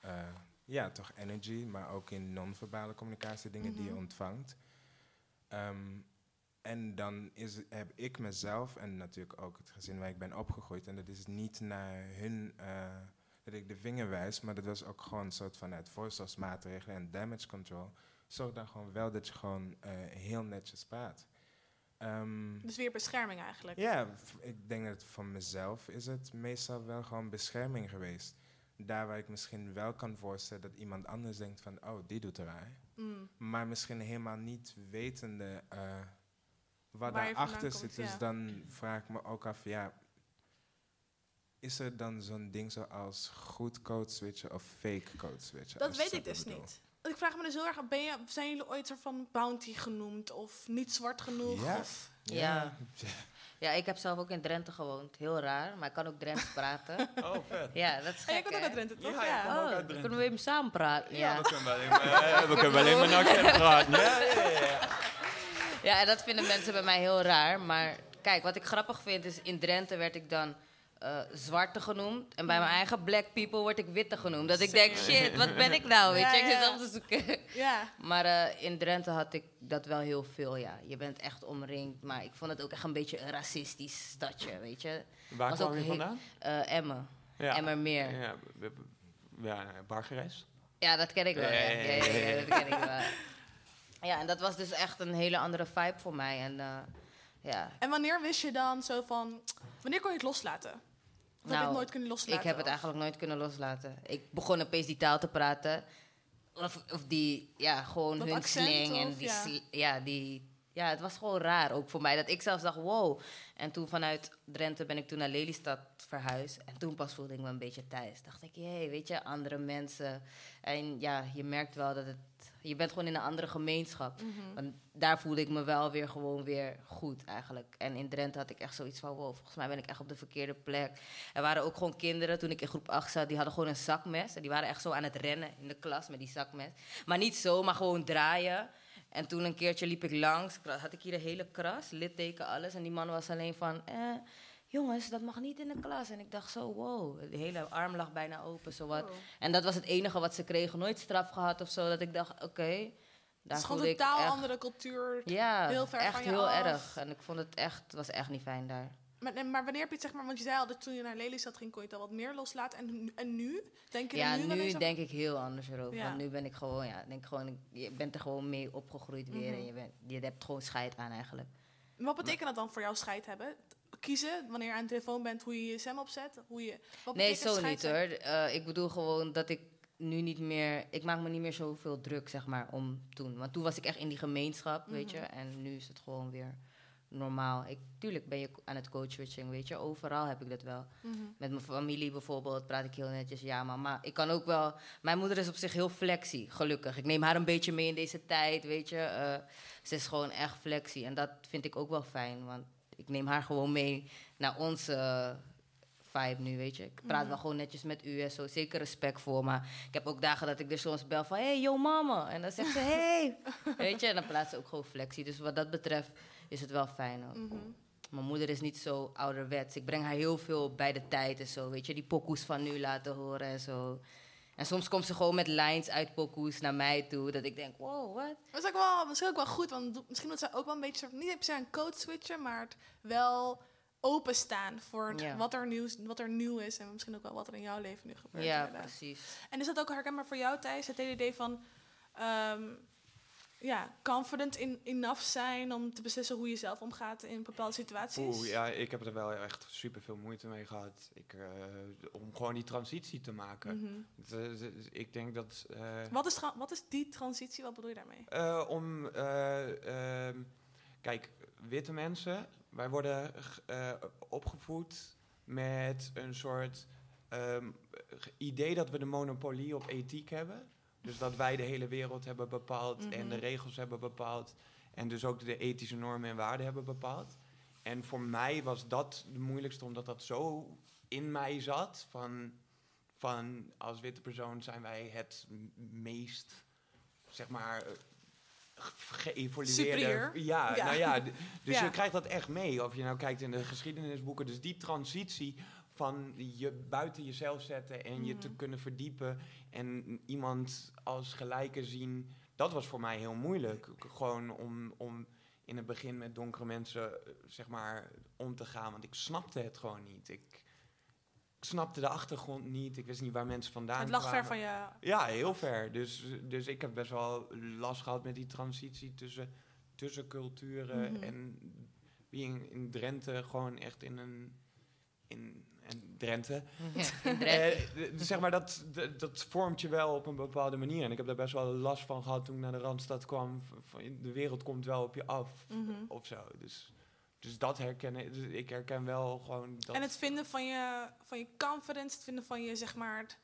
eh, ja, toch energy, maar ook in non-verbale communicatie dingen die je Mhm. ontvangt. Ehm, en dan is, heb ik mezelf en natuurlijk ook het gezin waar ik ben opgegroeid. En dat is niet naar hun eh, dat ik de vinger wijs, maar dat was ook gewoon een soort van uit voorzorgsmaatregelen en damage control. Zorg dan gewoon wel dat je gewoon eh, heel netjes praat. Dus weer bescherming eigenlijk. ja, ik denk dat voor mezelf is het meestal wel gewoon bescherming geweest. Daar waar ik misschien wel kan voorstellen dat iemand anders denkt van, oh, die doet raar. Mm. Maar misschien helemaal niet wetende eh, wat Waar daarachter zit. komt, Dus ja. dan vraag ik me ook af, ja, is er dan zo'n ding zoals goed code switchen of fake code switchen? Dat weet ik dus bedoel? niet. Ik vraag me dus heel erg, ben je, zijn jullie ooit soort van bounty genoemd of niet zwart genoeg? Ja. Of, Ja. Ja, ik heb zelf ook in Drenthe gewoond. Heel raar, maar ik kan ook Drents praten. Oh, vet. Ja, dat is En gek, komt ook uit Drenthe, toch? Ja, ook Oh, uit dan Drenthe. kunnen we even samen praten. Ja, Ja, we kunnen wel even, eh, we kunnen wel even een accent praten. Ja, ja, ja, ja. Ja, en dat vinden mensen bij mij heel raar. Maar kijk, wat ik grappig vind is, in Drenthe werd ik dan eh, zwarte genoemd. En bij mijn eigen black people word ik witte genoemd. Dat ik denk, shit, wat ben ik nou? Weet Ja, je, ik zit ja. zelf te zoeken. Ja. Maar eh, in Drenthe had ik dat wel heel veel, ja. Je bent echt omringd. Maar ik vond het ook echt een beetje een racistisch stadje, weet je. Waar Was kwam ook je vandaan? eh, Emmen. Emmermeer. Ja, we- ja nou, Bargeres. Ja, dat ken ik wel. Ja, Ja, ja, ja, ja, ja, ja. dat ken ik wel. Ja, en dat was dus echt een hele andere vibe voor mij. En eh, ja, En wanneer wist je dan zo van, wanneer kon je het loslaten? Of heb je het nooit kunnen loslaten? Ik heb het of- eigenlijk nooit kunnen loslaten. Ik begon opeens die taal te praten. Of, of die, ja, gewoon Dat hun accent, slang. En die, ja? sl- ja, die, ja, het was gewoon raar ook voor mij. Dat ik zelfs dacht, wow. En toen vanuit Drenthe ben ik toen naar Lelystad verhuisd. En toen pas voelde ik me een beetje thuis. Dacht ik, jee, weet je, andere mensen. En ja, je merkt wel dat het... Je bent gewoon in een andere gemeenschap. Mhm. Want daar voelde ik me wel weer gewoon weer goed eigenlijk. En in Drenthe had ik echt zoiets van, wow, volgens mij ben ik echt op de verkeerde plek. Er waren ook gewoon kinderen, toen ik in groep 8 zat, die hadden gewoon een zakmes. En die waren echt zo aan het rennen in de klas met die zakmes. Maar niet zo, maar gewoon draaien. En toen een keertje liep ik langs, had ik hier een hele kras, litteken, alles. En die man was alleen van, eh, jongens, dat mag niet in de klas. En ik dacht zo, wow, de hele arm lag bijna open, zowat. Oh. En dat was het enige wat ze kregen, nooit straf gehad of zo. Dat ik dacht, oké, daar Het is gewoon ik totaal echt- andere cultuur. ja, heel ver echt van je heel af. erg. En ik vond het echt, het was echt niet fijn daar. Maar, maar wanneer heb je het zeg maar, want je zei al dat toen je naar Lelystad ging, kon je het al wat meer loslaten. En, en nu? Denk je Ja, nu, denk ik heel anders erover. Ja. Want nu ben ik gewoon, ja, denk gewoon, je bent er gewoon mee opgegroeid weer. Mhm. En je, bent, je hebt gewoon scheid aan eigenlijk. Wat betekent dat dan voor jou scheid hebben? Kiezen wanneer je aan de telefoon bent, hoe je je stem opzet? Hoe je, wat Nee, zo niet hoor. Eh, ik bedoel gewoon dat ik nu niet meer... Ik maak me niet meer zoveel druk, zeg maar, om toen. Want toen was ik echt in die gemeenschap, weet je. Mhm. En nu is het gewoon weer normaal. Ik, tuurlijk ben je aan het coach switching, weet je. Overal heb ik dat wel. Mhm. Met mijn familie bijvoorbeeld praat ik heel netjes ja, maar ik kan ook wel... Mijn moeder is op zich heel flexie, gelukkig. Ik neem haar een beetje mee in deze tijd, weet je. Eh, ze is gewoon echt flexie en dat vind ik ook wel fijn, want ik neem haar gewoon mee naar onze eh, vibe nu, weet je. Ik praat Mhm. wel gewoon netjes met u en zo, zeker respect voor, maar ik heb ook dagen dat ik er soms bel van... hey, yo mama, en dan zegt ze hey, weet je. En dan praat ze ook gewoon flexie, dus wat dat betreft is het wel fijn ook. Mhm. Mijn moeder is niet zo ouderwets. Ik breng haar heel veel bij de tijd en zo. Weet je, die pokoes van nu laten horen en zo. En soms komt ze gewoon met lines uit pokoes naar mij toe. Dat ik denk, wow, wat? Dat is ook wel, misschien ook wel goed, want misschien moet zij ook wel een beetje, niet per se een code switchen, maar het wel openstaan voor het- Ja. wat, er nieuw, wat er nieuw is en misschien ook wel wat er in jouw leven nu gebeurt. Ja, inderdaad. precies. En is dat ook herkenbaar voor jou, Thijs? Het hele idee van ehm, ja, confident in, enough zijn om te beslissen hoe je zelf omgaat in bepaalde situaties? Oeh, ja, ik heb er wel echt super veel moeite mee gehad. Ik, eh, om gewoon die transitie te maken. Mhm. Eh, ik denk dat. eh, Wat, is wat is die transitie? Wat bedoel je daarmee? om. eh, ehm, kijk, witte mensen, wij worden opgevoed met een soort ehm, idee dat we de monopolie op ethiek hebben. Dus dat wij de hele wereld hebben bepaald en de Mhm. regels hebben bepaald. En dus ook de ethische normen en waarden hebben bepaald. En voor mij was dat de moeilijkste, omdat dat zo in mij zat. Van, van als witte persoon zijn wij het meest, zeg maar, eh, ge- geëvolueerde. Ja, Ja. nou ja. Dus Ja. je krijgt dat echt mee. Of je nou kijkt in de geschiedenisboeken. Dus die transitie van je buiten jezelf zetten en je te Mhm. kunnen verdiepen en iemand als gelijke zien, dat was voor mij heel moeilijk. Gewoon om, om in het begin met donkere mensen, eh, zeg maar, om te gaan. Want ik snapte het gewoon niet. Ik, ik snapte de achtergrond niet. Ik wist niet waar mensen vandaan Het lag ver kwamen. van je Ja, heel ver. Dus, dus ik heb best wel last gehad met die transitie tussen, tussen culturen. Mhm. En being in Drenthe gewoon echt in een... In, en Drenthe. Ja, Drenthe. Eh, zeg maar, dat, dat, dat vormt je wel op een bepaalde manier. En ik heb daar best wel last van gehad toen ik naar de Randstad kwam. De wereld komt wel op je af, Mhm. of zo. Dus, dus dat herkennen... dus ik herken wel gewoon dat... En het vinden van je, van je confidence, het vinden van je, zeg maar,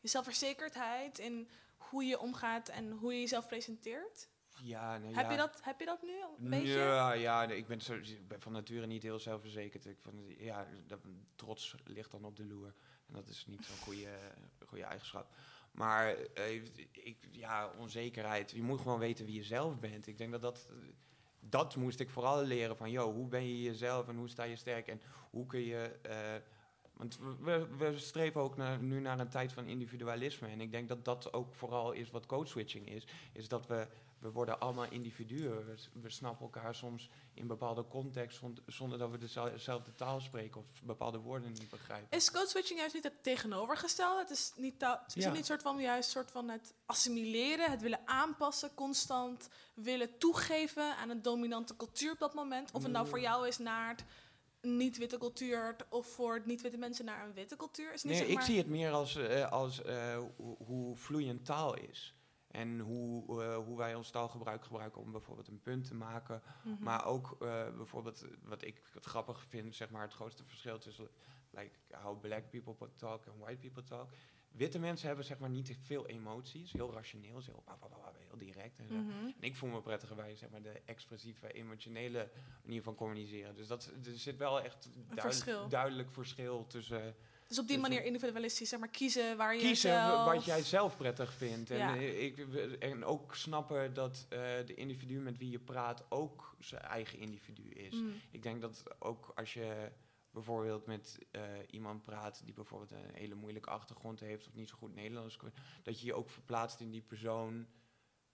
je zelfverzekerdheid in hoe je omgaat en hoe je jezelf presenteert. Ja, nee, heb, ja. je dat, heb je dat nu een beetje? Ja, ja nee, ik, ben zo, ik ben van nature niet heel zelfverzekerd. Ik van, ja, dat, trots ligt dan op de loer. En dat is niet zo'n goede, goede eigenschap. Maar eh, ik, ja, onzekerheid. Je moet gewoon weten wie je zelf bent. Ik denk dat dat... Dat moest ik vooral leren van, joh, hoe ben je jezelf en hoe sta je sterk en hoe kun je... eh, want we, we streven ook naar, nu naar een tijd van individualisme. En ik denk dat dat ook vooral is wat code switching is. Is dat we, we worden allemaal individuen. We, we snappen elkaar soms in bepaalde context zonder, zonder dat we dezelfde taal spreken of bepaalde woorden niet begrijpen. Is code switching juist niet het tegenovergestelde? Het is niet, ta- is Ja. het niet soort van juist soort van het assimileren, het willen aanpassen, constant willen toegeven aan een dominante cultuur op dat moment? Of het nou voor jou is naar het niet-witte cultuur of voor niet-witte mensen naar een witte cultuur? Is niet, Nee, zeg ik maar- zie het meer als, eh, als eh, hoe, hoe vloeiend taal is. En hoe, eh, hoe wij ons taalgebruik gebruiken om bijvoorbeeld een punt te maken. Mhm. Maar ook bijvoorbeeld, wat ik het grappig vind, zeg maar, het grootste verschil tussen like, how black people talk en white people talk. Witte mensen hebben zeg maar niet veel emoties, heel rationeel, heel, heel direct. En, zo. Mhm. en ik voel me prettiger bij zeg maar, de expressieve, emotionele manier van communiceren. Dus dat, er zit wel echt duid- verschil. duidelijk verschil tussen... Dus op die manier individualistisch, zeg maar, kiezen waar je kiezen zelf... wat jij zelf prettig vindt. En, Ja. eh, ik, en ook snappen dat eh, de individu met wie je praat ook zijn eigen individu is. Mm. Ik denk dat ook als je bijvoorbeeld met eh, iemand praat die bijvoorbeeld een hele moeilijke achtergrond heeft of niet zo goed Nederlands kan, dat je je ook verplaatst in die persoon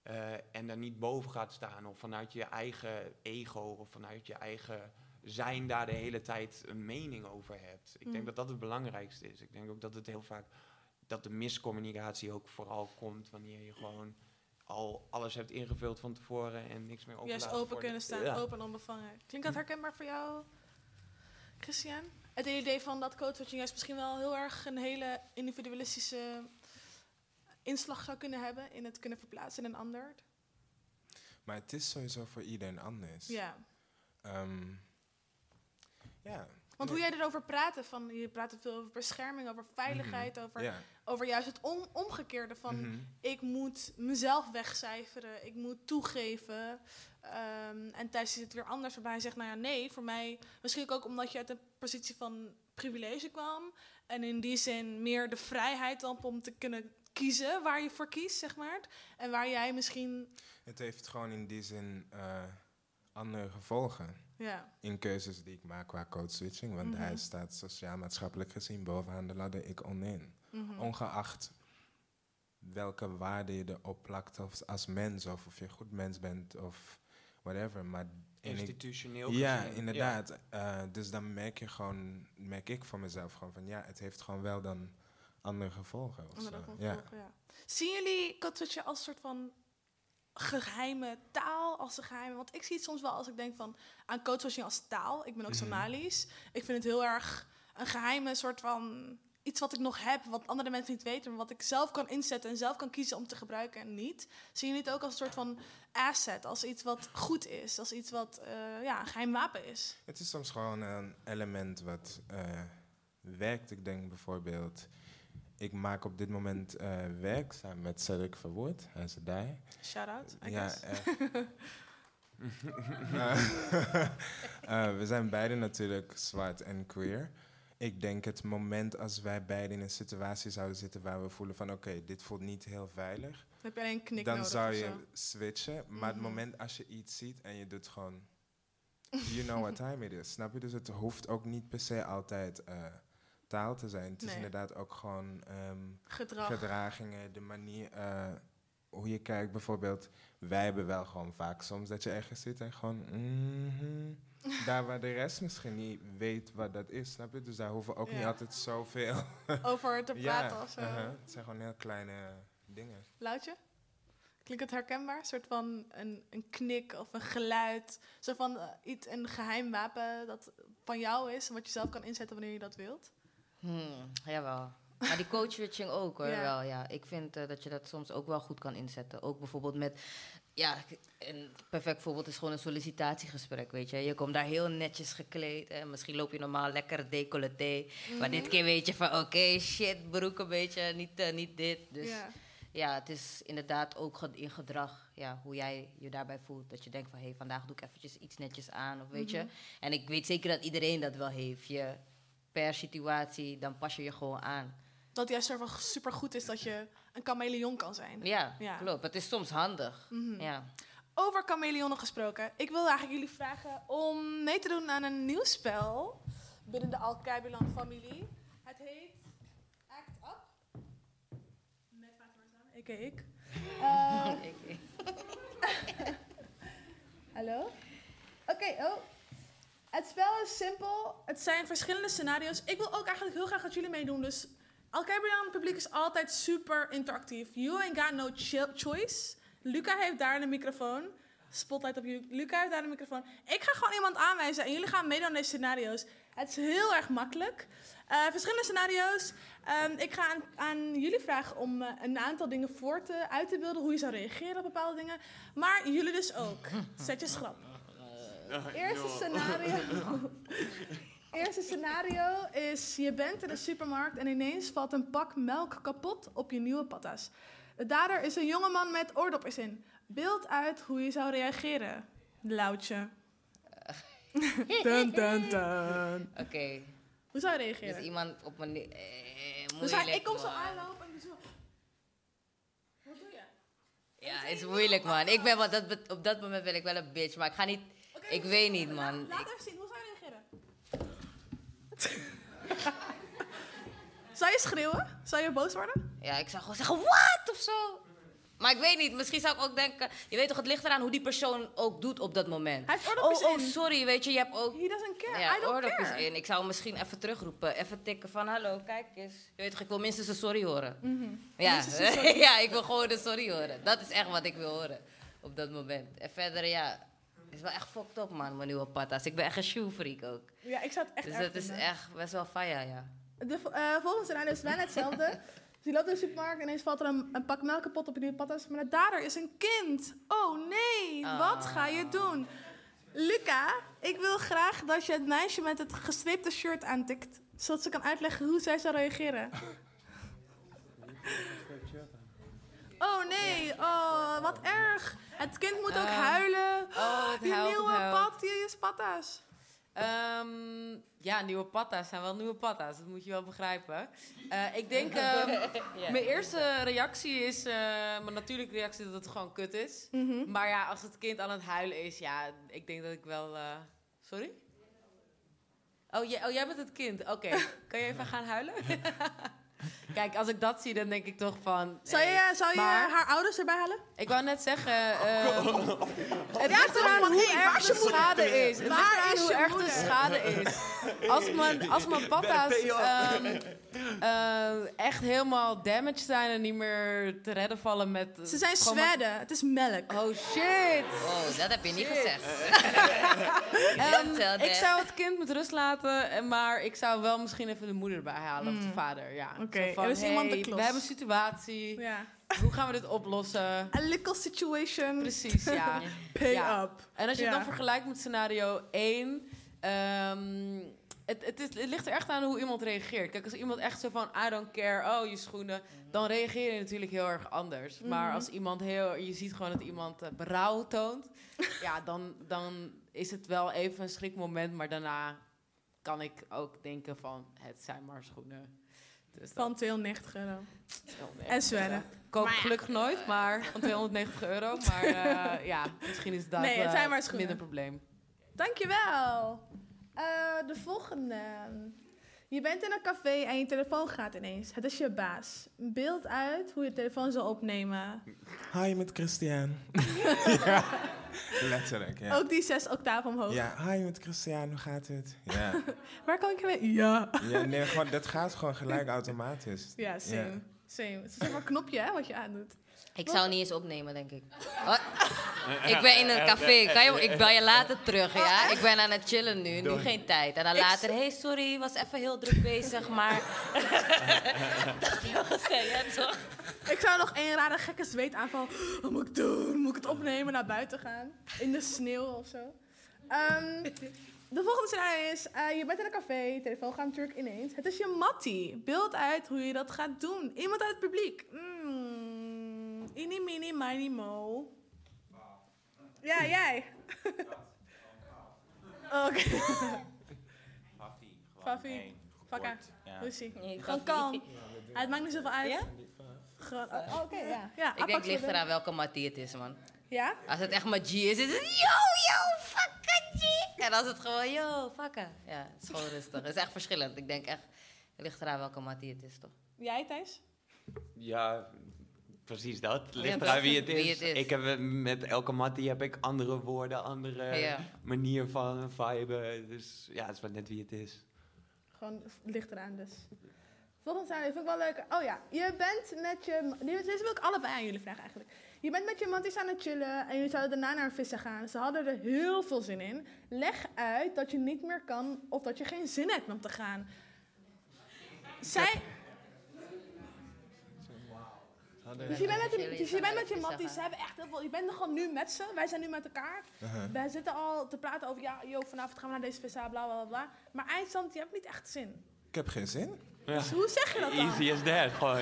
eh, en daar niet boven gaat staan of vanuit je eigen ego of vanuit je eigen zijn daar de hele tijd een mening over hebt. Ik Mm. denk dat dat het belangrijkste is. Ik denk ook dat het heel vaak dat de miscommunicatie ook vooral komt wanneer je gewoon al alles hebt ingevuld van tevoren en niks meer open Juist open kunnen staan, Ja. open en onbevangen. Klinkt dat herkenbaar voor jou, Christian? Het idee van dat code switching juist misschien wel heel erg een hele individualistische inslag zou kunnen hebben in het kunnen verplaatsen in een ander. Maar het is sowieso voor iedereen anders. Ja. Ehm, ja. Want hoe jij erover praatte, van, je praatte veel over bescherming, over veiligheid, over, over juist het om- omgekeerde van Mhm. ik moet mezelf wegcijferen, ik moet toegeven. Ehm, en Thijs is het weer anders, waarbij hij zegt, nou ja, nee, voor mij, misschien ook omdat je uit een positie van privilege kwam en in die zin meer de vrijheid dan om te kunnen kiezen waar je voor kiest, zeg maar. En waar jij misschien, Het heeft gewoon in die zin eh, andere gevolgen. Ja. In keuzes die ik maak qua code switching. Want Mhm. hij staat sociaal-maatschappelijk gezien bovenaan de ladder, ik onderin. Mhm. Ongeacht welke waarde je erop plakt of als mens, of of je een goed mens bent of whatever. Maar ik- Institutioneel Ja, gezien, inderdaad. Eh, dus dan merk je gewoon, merk ik voor mezelf gewoon van ja, het heeft gewoon wel dan andere gevolgen. Of Andere zo. gevolgen, ja. Zien jullie code switchen als soort van geheime taal? Als een geheime, want ik zie het soms wel als ik denk van aan code switching als taal. Ik ben ook Mhm. Somalisch. Ik vind het heel erg een geheime soort van iets wat ik nog heb, wat andere mensen niet weten, maar wat ik zelf kan inzetten en zelf kan kiezen om te gebruiken en niet. Zien jullie het ook als een soort van asset, als iets wat goed is, als iets wat eh, ja, een geheim wapen is? Het is soms gewoon een element wat eh, werkt. Ik denk bijvoorbeeld, ik maak op dit moment eh, werk samen met Cedric Verwoerd. Hij is erbij. Shout-out, I Ja, guess. eh, Eh, we zijn beiden natuurlijk zwart en queer. Ik denk het moment als wij beiden in een situatie zouden zitten waar we voelen van oké, dit voelt niet heel veilig. Dan heb je alleen een knik Dan nodig zou je zo. switchen. Maar het Mhm. moment als je iets ziet en je doet gewoon you know what time it is. Snap je? Dus het hoeft ook niet per se altijd eh, taal te zijn. Het is inderdaad ook gewoon ehm, Gedrag. gedragingen, de manier eh, hoe je kijkt. Bijvoorbeeld, wij hebben wel gewoon vaak soms dat je ergens zit en gewoon mhm, daar waar de rest misschien niet weet wat dat is, snap je? Dus daar hoeven we ook niet altijd zoveel Over te praten ja, of zo. uh-huh. Het zijn gewoon heel kleine dingen. Loutje? Klinkt het herkenbaar? Een soort van een, een knik of een geluid. Zo van eh, iets, een geheim wapen dat van jou is. En wat je zelf kan inzetten wanneer je dat wilt. Hmm, jawel. Maar die coach switching ook hoor, Ja. wel, ja. Ik vind eh, dat je dat soms ook wel goed kan inzetten. Ook bijvoorbeeld met, ja, een perfect voorbeeld is gewoon een sollicitatiegesprek, weet je. Je komt daar heel netjes gekleed en misschien loop je normaal lekker decolleté. Maar dit Mhm. keer weet je van, oké, shit, broek een beetje, niet, eh, niet dit. Dus Ja. ja. het is inderdaad ook in gedrag, ja, hoe jij je daarbij voelt. Dat je denkt van, hé, hey, vandaag doe ik eventjes iets netjes aan, of weet Mhm. je. En ik weet zeker dat iedereen dat wel heeft. Je, per situatie, dan pas je je gewoon aan. Dat juist er wel super goed is dat je een chameleon kan zijn. Ja, Ja. klopt. Het is soms handig. Mhm. Ja. Over chameleonnen gesproken. Ik wil eigenlijk jullie vragen om mee te doen aan een nieuw spel binnen de Alkebulan familie. Het heet Act Up. Met Fatima a.k.a. ik. Eh, Hallo? Oké, oh. Het spel is simpel. Het zijn verschillende scenario's. Ik wil ook eigenlijk heel graag dat jullie meedoen. Dus Alkebrian publiek is altijd super interactief. You ain't got no choice. Luca heeft daar de microfoon. Spotlight op jullie. Luca heeft daar de microfoon. Ik ga gewoon iemand aanwijzen en jullie gaan meedoen aan deze scenario's. Het is heel erg makkelijk. Eh, verschillende scenario's. Ehm, ik ga aan, aan jullie vragen om eh, een aantal dingen voor te, uit te beelden. Hoe je zou reageren op bepaalde dingen. Maar jullie dus ook. Zet je schrap. Eerste scenario. Eerste scenario is: je bent in de supermarkt en ineens valt een pak melk kapot op je nieuwe patas. De dader is een jongeman met oordopjes in. Beeld uit hoe je zou reageren. Loutje. dun, dun, dun. Oké. Hoe zou je reageren? Dus iemand op een... Eh, Dus hij, ik kom zo aanlopen en zo. Wat doe je? Ja, het is moeilijk, man. Ik ben, wat dat, op dat moment ben ik wel een bitch, maar ik ga niet... ik weet niet, man. Laat even zien, hoe zou je reageren? zou je schreeuwen? Zou je boos worden? Ja, ik zou gewoon zeggen, wat? Of zo. Maar ik weet niet, misschien zou ik ook denken... Je weet toch, het ligt eraan hoe die persoon ook doet op dat moment. Hij heeft oordopjes oh, oh, in. sorry, weet je, je hebt ook... He doesn't care. Ja, I don't oordopjes care. in. Ik zou hem misschien even terugroepen. Even tikken van, hallo, kijk eens. Je weet toch, ik wil minstens een sorry horen. Mhm. Ja, sorry. ja, ik wil gewoon een sorry horen. Dat is echt wat ik wil horen op dat moment. En verder, ja, is wel echt fucked up, man, mijn nieuwe patas. Ik ben echt een shoe freak ook. Ja, ik zou het echt dus dat is echt best wel fire, ja. De eh, volgende scenario is bijna hetzelfde. Dus je loopt in de supermarkt en ineens valt er een, een pak melk kapot op je nieuwe patas. Maar de dader is een kind. Oh nee, wat ga je doen? Luca, ik wil graag dat je het meisje met het gestreepte shirt aantikt. Zodat ze kan uitleggen hoe zij zou reageren. Oh nee, oh wat erg. Het kind moet ook Ehm, huilen. oh, het die huilt, nieuwe het huilt. pat, die is patta's. Ehm, ja, nieuwe patta's zijn wel nieuwe patta's. Dat moet je wel begrijpen. Eh, ik denk, ehm, mijn eerste reactie is, eh, mijn natuurlijke reactie dat het gewoon kut is. Mhm. Maar ja, als het kind aan het huilen is, ja, ik denk dat ik wel... eh, sorry? Oh, jij, oh, jij bent het kind. Oké, kan je even gaan huilen? Kijk, als ik dat zie, dan denk ik toch van... Zou je, nee. zou je Maar- haar ouders erbij halen? Ik wou net zeggen, ehm, het Ja, ligt eraan hoe hey, erg is de moeder? schade is. Het Waar ligt eraan hoe je erg de schade is. Als mijn, als mijn patta's Ben- eh, echt helemaal damaged zijn en niet meer te redden vallen met... Ze zijn maar- zwedden. Het is melk. Oh shit. Oh, dat heb je niet gezegd. Ehm, Tell ik zou het kind met rust laten, eh, maar ik zou wel misschien even de moeder erbij halen of de Mm. vader. Ja. Oké, er is iemand de hey, klos. We hebben een situatie. Ja. Hoe gaan we dit oplossen? A little situation. Precies, ja. Pay Ja. up. En als je het Ja. dan vergelijkt met scenario 1... ehm, het, het, is, het ligt er echt aan hoe iemand reageert. Kijk, als iemand echt zo van, I don't care, oh, je schoenen... dan reageer je natuurlijk heel erg anders. Maar Mhm. als iemand heel... Je ziet gewoon dat iemand eh, berouw toont... ja, dan, dan is het wel even een schrikmoment... maar daarna kan ik ook denken van, het zijn maar schoenen. Dus Van 290 euro. 290 En euro. Koop Maar ja. gelukkig nooit, maar van 290 euro. Maar eh, ja, misschien is dat Nee, het eh, zijn maar minder probleem. Dankjewel. Eh de volgende. Je bent in een café en je telefoon gaat ineens. Het is je baas. Beeld uit hoe je telefoon zal opnemen. Hi, met Christian. ja, letterlijk, ja. Ook die zes octaven omhoog. Ja, hi, met Christian, hoe gaat het? Ja. Waar kan ik je mee? Ja. ja, nee, gewoon, dat gaat gewoon gelijk automatisch. Ja, same. Same. Het is zeg maar een knopje hè, wat je aandoet. Ik zou niet eens opnemen, denk ik. Ik ben in een café. Kan je, ik bel je later terug, ja? Ik ben aan het chillen nu. Nu geen tijd. En dan later, hey, sorry, was even heel druk bezig, maar... dat heb je wel gezegd, toch? Ik zou nog één rare gekke zweetaanval. Wat moet ik doen? Moet ik het opnemen, naar buiten gaan? In de sneeuw of zo? Ehm, de volgende scenario is, eh, je bent in een café, je telefoon gaat natuurlijk ineens. Het is je mattie. Beeld uit hoe je dat gaat doen. Iemand uit het publiek. Mm, mini, mini, mo. Ja, jij. Oké. Fafi. Fakka. Ja. Hoe is ie? Nee, Gewoon Fafi. kalm. Het maakt niet zoveel uit. Ja? Gewoon- oh, Oké, ja. ja. Ik denk, ligt eraan welke mattie het is, man. Ja? Als het echt G is, is het yo, yo, fucka G. En als het gewoon yo, fucka. Ja, het is gewoon rustig. Het is echt verschillend. Ik denk echt, het ligt eraan welke mattie het is, toch? Jij, Thijs? Ja, precies dat. Het Ja, ligt eraan wie het is. Wie het is. Ik heb eh, met elke mattie heb ik andere woorden, andere Ja. manier van viben. Dus ja, het is maar net wie het is. Gewoon het ligt eraan dus. Volgende scenario vind ik wel leuk. Oh ja, je bent met je... Deze wil ik allebei aan jullie vragen eigenlijk. Je bent met je matties aan het chillen en jullie zouden daarna naar vissen gaan. Ze hadden er heel veel zin in. Leg uit dat je niet meer kan of dat je geen zin hebt om te gaan. Zij... Dus je bent met je, dus je, bent met je matties, ze hebben echt heel veel... Je bent nog gewoon nu met ze, wij zijn nu met elkaar. Uh-huh. Wij zitten al te praten over, ja, joh, vanavond gaan we naar deze vissen, bla bla bla. bla. Maar eindstand, je hebt niet echt zin. Ik heb geen zin. Ja. Dus hoe zeg je dat dan? Easy as that, gewoon.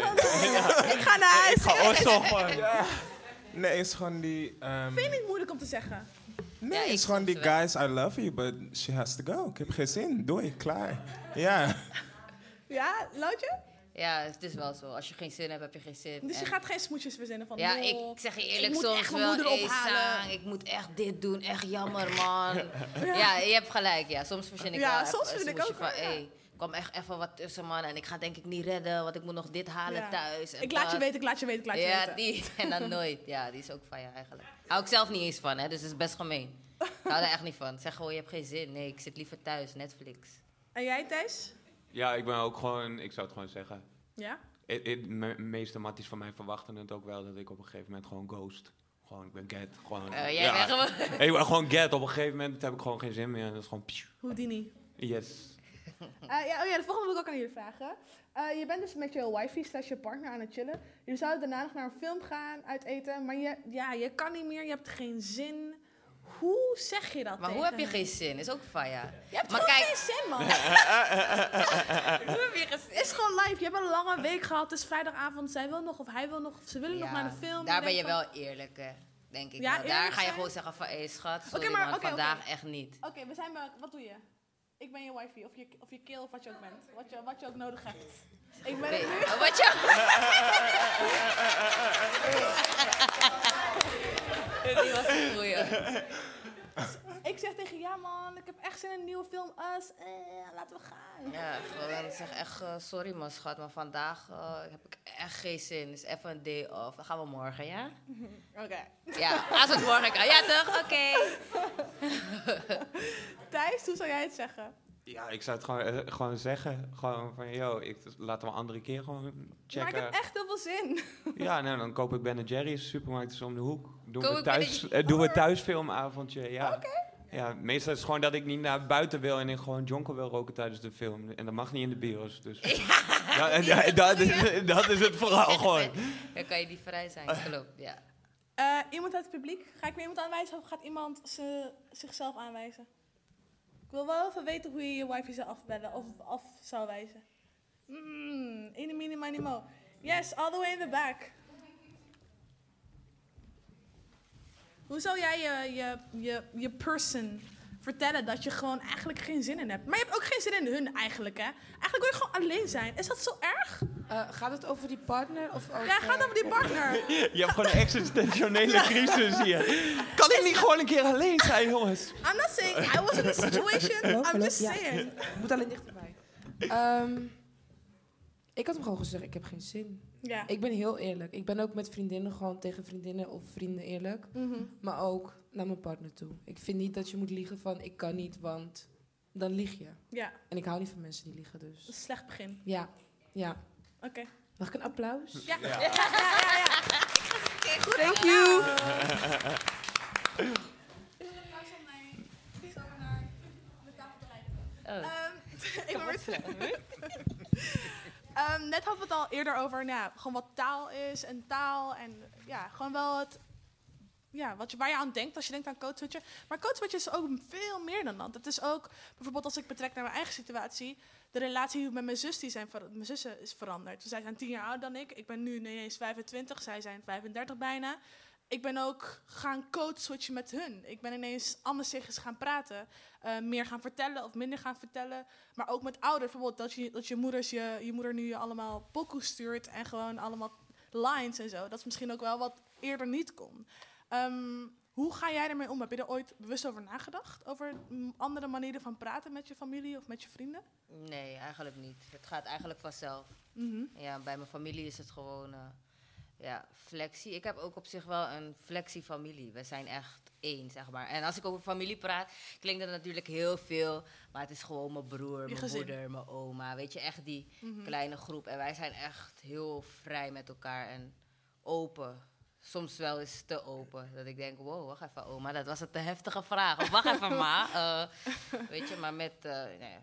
Ik ga naar huis. Ik ga Oslo gewoon. Ja. Nee, het is gewoon die... ehm, Vind je niet moeilijk om te zeggen? nee, het is gewoon die guys, I love you, but she has to go. Ik heb geen zin. Doei, klaar. Ja. Ja, Loutje? Ja, het is wel zo. Als je geen zin hebt, heb je geen zin. Dus je En- gaat geen smoesjes verzinnen van... Ja, ik zeg je ik eerlijk, moet soms echt wel. Ik moet echt dit doen, echt jammer, man. Ja. ja. je hebt gelijk, ja. Soms verzin ik Ja, wel soms vind ik ook van, wel, ja. hey, kwam echt even wat tussen, man. En ik ga denk ik niet redden, want ik moet nog dit halen Ja. thuis. En Ik laat je weten, ik laat je weten, ik laat je ja, weten. die. En dan nooit. Ja, die is ook van je eigenlijk. Hou ik zelf niet eens van, hè. Dus het is best gemeen. Ik hou er echt niet van. Zeg gewoon, je hebt geen zin. Nee, ik zit liever thuis, Netflix. En jij, Thijs? Ja, ik ben ook gewoon, ik zou het gewoon zeggen. Ja? Me- De meeste matties van mij verwachten het ook wel dat ik op een gegeven moment gewoon ghost. Gewoon, ik ben get. Gewoon, Eh, jij bent gewoon- Ik ben gewoon get. Op een gegeven moment heb ik gewoon geen zin meer. Dat is gewoon... pssst. Houdini. Yes. Eh, ja, oh ja, de volgende wil ik ook aan jullie vragen. Eh, je bent dus met je wifey slash je partner aan het chillen. Jullie zouden daarna nog naar een film gaan, uit eten. Maar je, ja, je kan niet meer, je hebt geen zin. Hoe zeg je dat Maar hoe heb je geen zin? Is ook faya. Je hebt maar gewoon kijk, geen zin, man. hoe heb je geen zin? Het is gewoon live. Je hebt een lange week gehad. Het is vrijdagavond. Zij wil nog, of hij wil nog, of ze willen nog naar de film. Daar ben je van- wel eerlijk, hè, denk ik. Ja, wel. Daar ga je zijn? gewoon zeggen van, hé schat, Oké, sorry, maar vandaag echt niet. Oké, we zijn bij, wat doe je? Ik ben je wifey, of je, of je kill, of wat je ook bent. Wat je, wat je ook nodig hebt. Ik ben het nu. wat je... Die was een goeie. Ik zeg tegen ja man, ik heb echt zin in een nieuwe film. Us, eh, laten we gaan. Ja, gewoon, ik zeg echt eh, sorry man schat, maar vandaag eh, heb ik echt geen zin. Dus even een day off. Dan gaan we morgen, ja? Oké. Ja, als het morgen kan. Ja toch? Oké. Thijs, hoe zou jij het zeggen? Ja, ik zou het gewoon, eh, gewoon zeggen. Gewoon van, yo, ik, laten we een andere keer gewoon Maar checken. ik heb echt heel veel zin. Ja, nou, dan koop ik Ben Jerry's, supermarkt is om de hoek. Doen Koop we ik thuis, eh, doen we thuisfilmavondje, ja. Ja, meestal is het gewoon dat ik niet naar buiten wil en ik gewoon jonkel wil roken tijdens de film. En dat mag niet in de bios, dus... Ja, en da- dat, is, dat is het vooral gewoon. Dan kan je niet vrij zijn, klopt, ja. Eh, iemand uit het publiek? Ga ik weer iemand aanwijzen of gaat iemand ze, zichzelf aanwijzen? Ik wil wel even weten hoe je je wifi zou afbellen of af zou wijzen. Mm, in mini mini mo. Yes, all the way in the back. Hoe zou jij je, je, je, je person vertellen dat je gewoon eigenlijk geen zin in hebt? Maar je hebt ook geen zin in hun eigenlijk, hè? Eigenlijk wil je gewoon alleen zijn. Is dat zo erg? Eh, gaat het over die partner of over... Ja, gaat het over die partner. Je hebt gewoon een existentiële crisis hier. Kan ik niet gewoon een keer alleen zijn, jongens? I'm not saying I was in a situation. I'm just Ja. saying. Moet alleen dichterbij. Ehm, ik had hem gewoon gezegd, ik heb geen zin. Ja. Ik ben heel eerlijk. Ik ben ook met vriendinnen gewoon tegen vriendinnen of vrienden eerlijk. Mhm. Maar ook naar mijn partner toe. Ik vind niet dat je moet liegen van ik kan niet, want dan lieg je. Ja. En ik hou niet van mensen die liegen, dus. Dat is een slecht begin. Ja, ja. Oké. Mag ik een applaus? Ja. Ja. Ja, ja, ja, ja. Goed Thank you. Ehm, ik ben weer terug. Ehm, net hadden we het al eerder over nou, gewoon wat taal is en taal. En ja, gewoon wel het, ja, wat je, waar je aan denkt als je denkt aan codeswitchen. Maar codeswitchen is ook veel meer dan dat. Het is ook, bijvoorbeeld als ik betrek naar mijn eigen situatie, de relatie met mijn zus, die zijn, mijn zussen is veranderd. Zij zijn tien jaar ouder dan ik. Ik ben nu ineens 25, zij zijn 35 bijna. Ik ben ook gaan codeswitchen met hun. Ik ben ineens anders tegen ze gaan praten. eh, meer gaan vertellen of minder gaan vertellen. Maar ook met ouders. Bijvoorbeeld dat je, dat je, moeders je, je moeder nu je allemaal pokoe stuurt. En gewoon allemaal lines en zo. Dat is misschien ook wel wat eerder niet kon. Ehm, hoe ga jij ermee om? Heb je er ooit bewust over nagedacht? Over mm, andere manieren van praten met je familie of met je vrienden? Nee, eigenlijk niet. Het gaat eigenlijk vanzelf. Mhm. Ja, bij mijn familie is het gewoon eh, ja, flexie. Ik heb ook op zich wel een flexie-familie. We zijn echt één, zeg maar. En als ik over familie praat, klinkt dat natuurlijk heel veel. Maar het is gewoon mijn broer, mijn moeder, mijn oma. Weet je, echt die Mhm. kleine groep. En wij zijn echt heel vrij met elkaar en open. Soms wel eens te open. Dat ik denk, wow, wacht even, oma, dat was een te heftige vraag. Of wacht even, ma. Eh, weet je, maar met, eh, nee,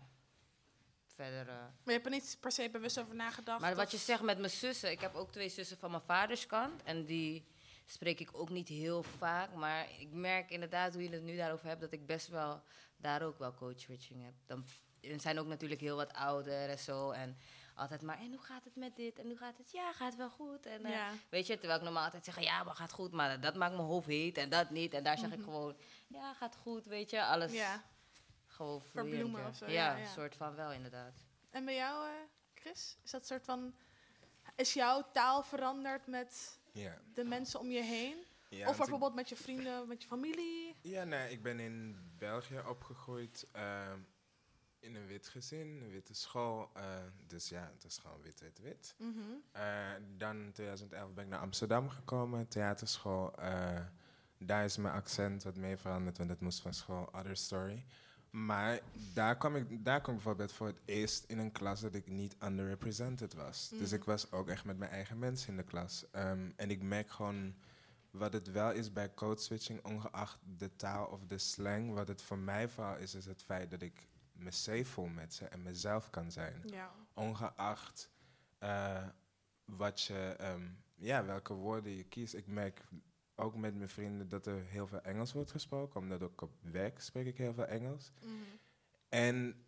verder... eh, Maar je hebt er niet per se bewust over nagedacht? maar wat of- je zegt met mijn zussen, ik heb ook twee zussen van mijn vaderskant. En die spreek ik ook niet heel vaak. Maar ik merk inderdaad, hoe je het nu daarover hebt, dat ik best wel daar ook wel coach switching heb. Dan zijn ook natuurlijk heel wat ouder en zo. En altijd maar, en hoe gaat het met dit? En hoe gaat het? Ja, gaat wel goed. En, eh, Ja. Weet je, terwijl ik normaal altijd zeg, ja, maar gaat goed. Maar dat maakt mijn hoofd heet en dat niet. En daar zeg ik Mhm. gewoon, ja, gaat goed, weet je. Alles Ja. gewoon Verbloemen of zo, Ja, ja, een ja. soort van wel inderdaad. En bij jou, eh, Chris? Is dat soort van... Is jouw taal veranderd met Ja. de mensen om je heen? Ja, of bijvoorbeeld met je vrienden, met je familie? Ja, nee, ik ben in België opgegroeid ehm, in een wit gezin, een witte school. eh, dus ja, het is gewoon wit, wit, wit. Mhm. Eh, dan in 2011 ben ik naar Amsterdam gekomen, theaterschool. eh, daar is mijn accent wat mee veranderd, want het moest van school Other Story. Maar daar kwam, ik, daar kwam ik bijvoorbeeld voor het eerst in een klas dat ik niet underrepresented was. Dus Mhm. ik was ook echt met mijn eigen mensen in de klas. Ehm, en ik merk gewoon wat het wel is bij code switching, ongeacht de taal of de slang. Wat het voor mij vooral is, is het feit dat ik me met ze en mezelf kan zijn. Ja. Ongeacht eh, wat je, ehm, ja, welke woorden je kiest. Ik merk ook met mijn vrienden dat er heel veel Engels wordt gesproken. Omdat ook op werk spreek ik heel veel Engels. Mhm. En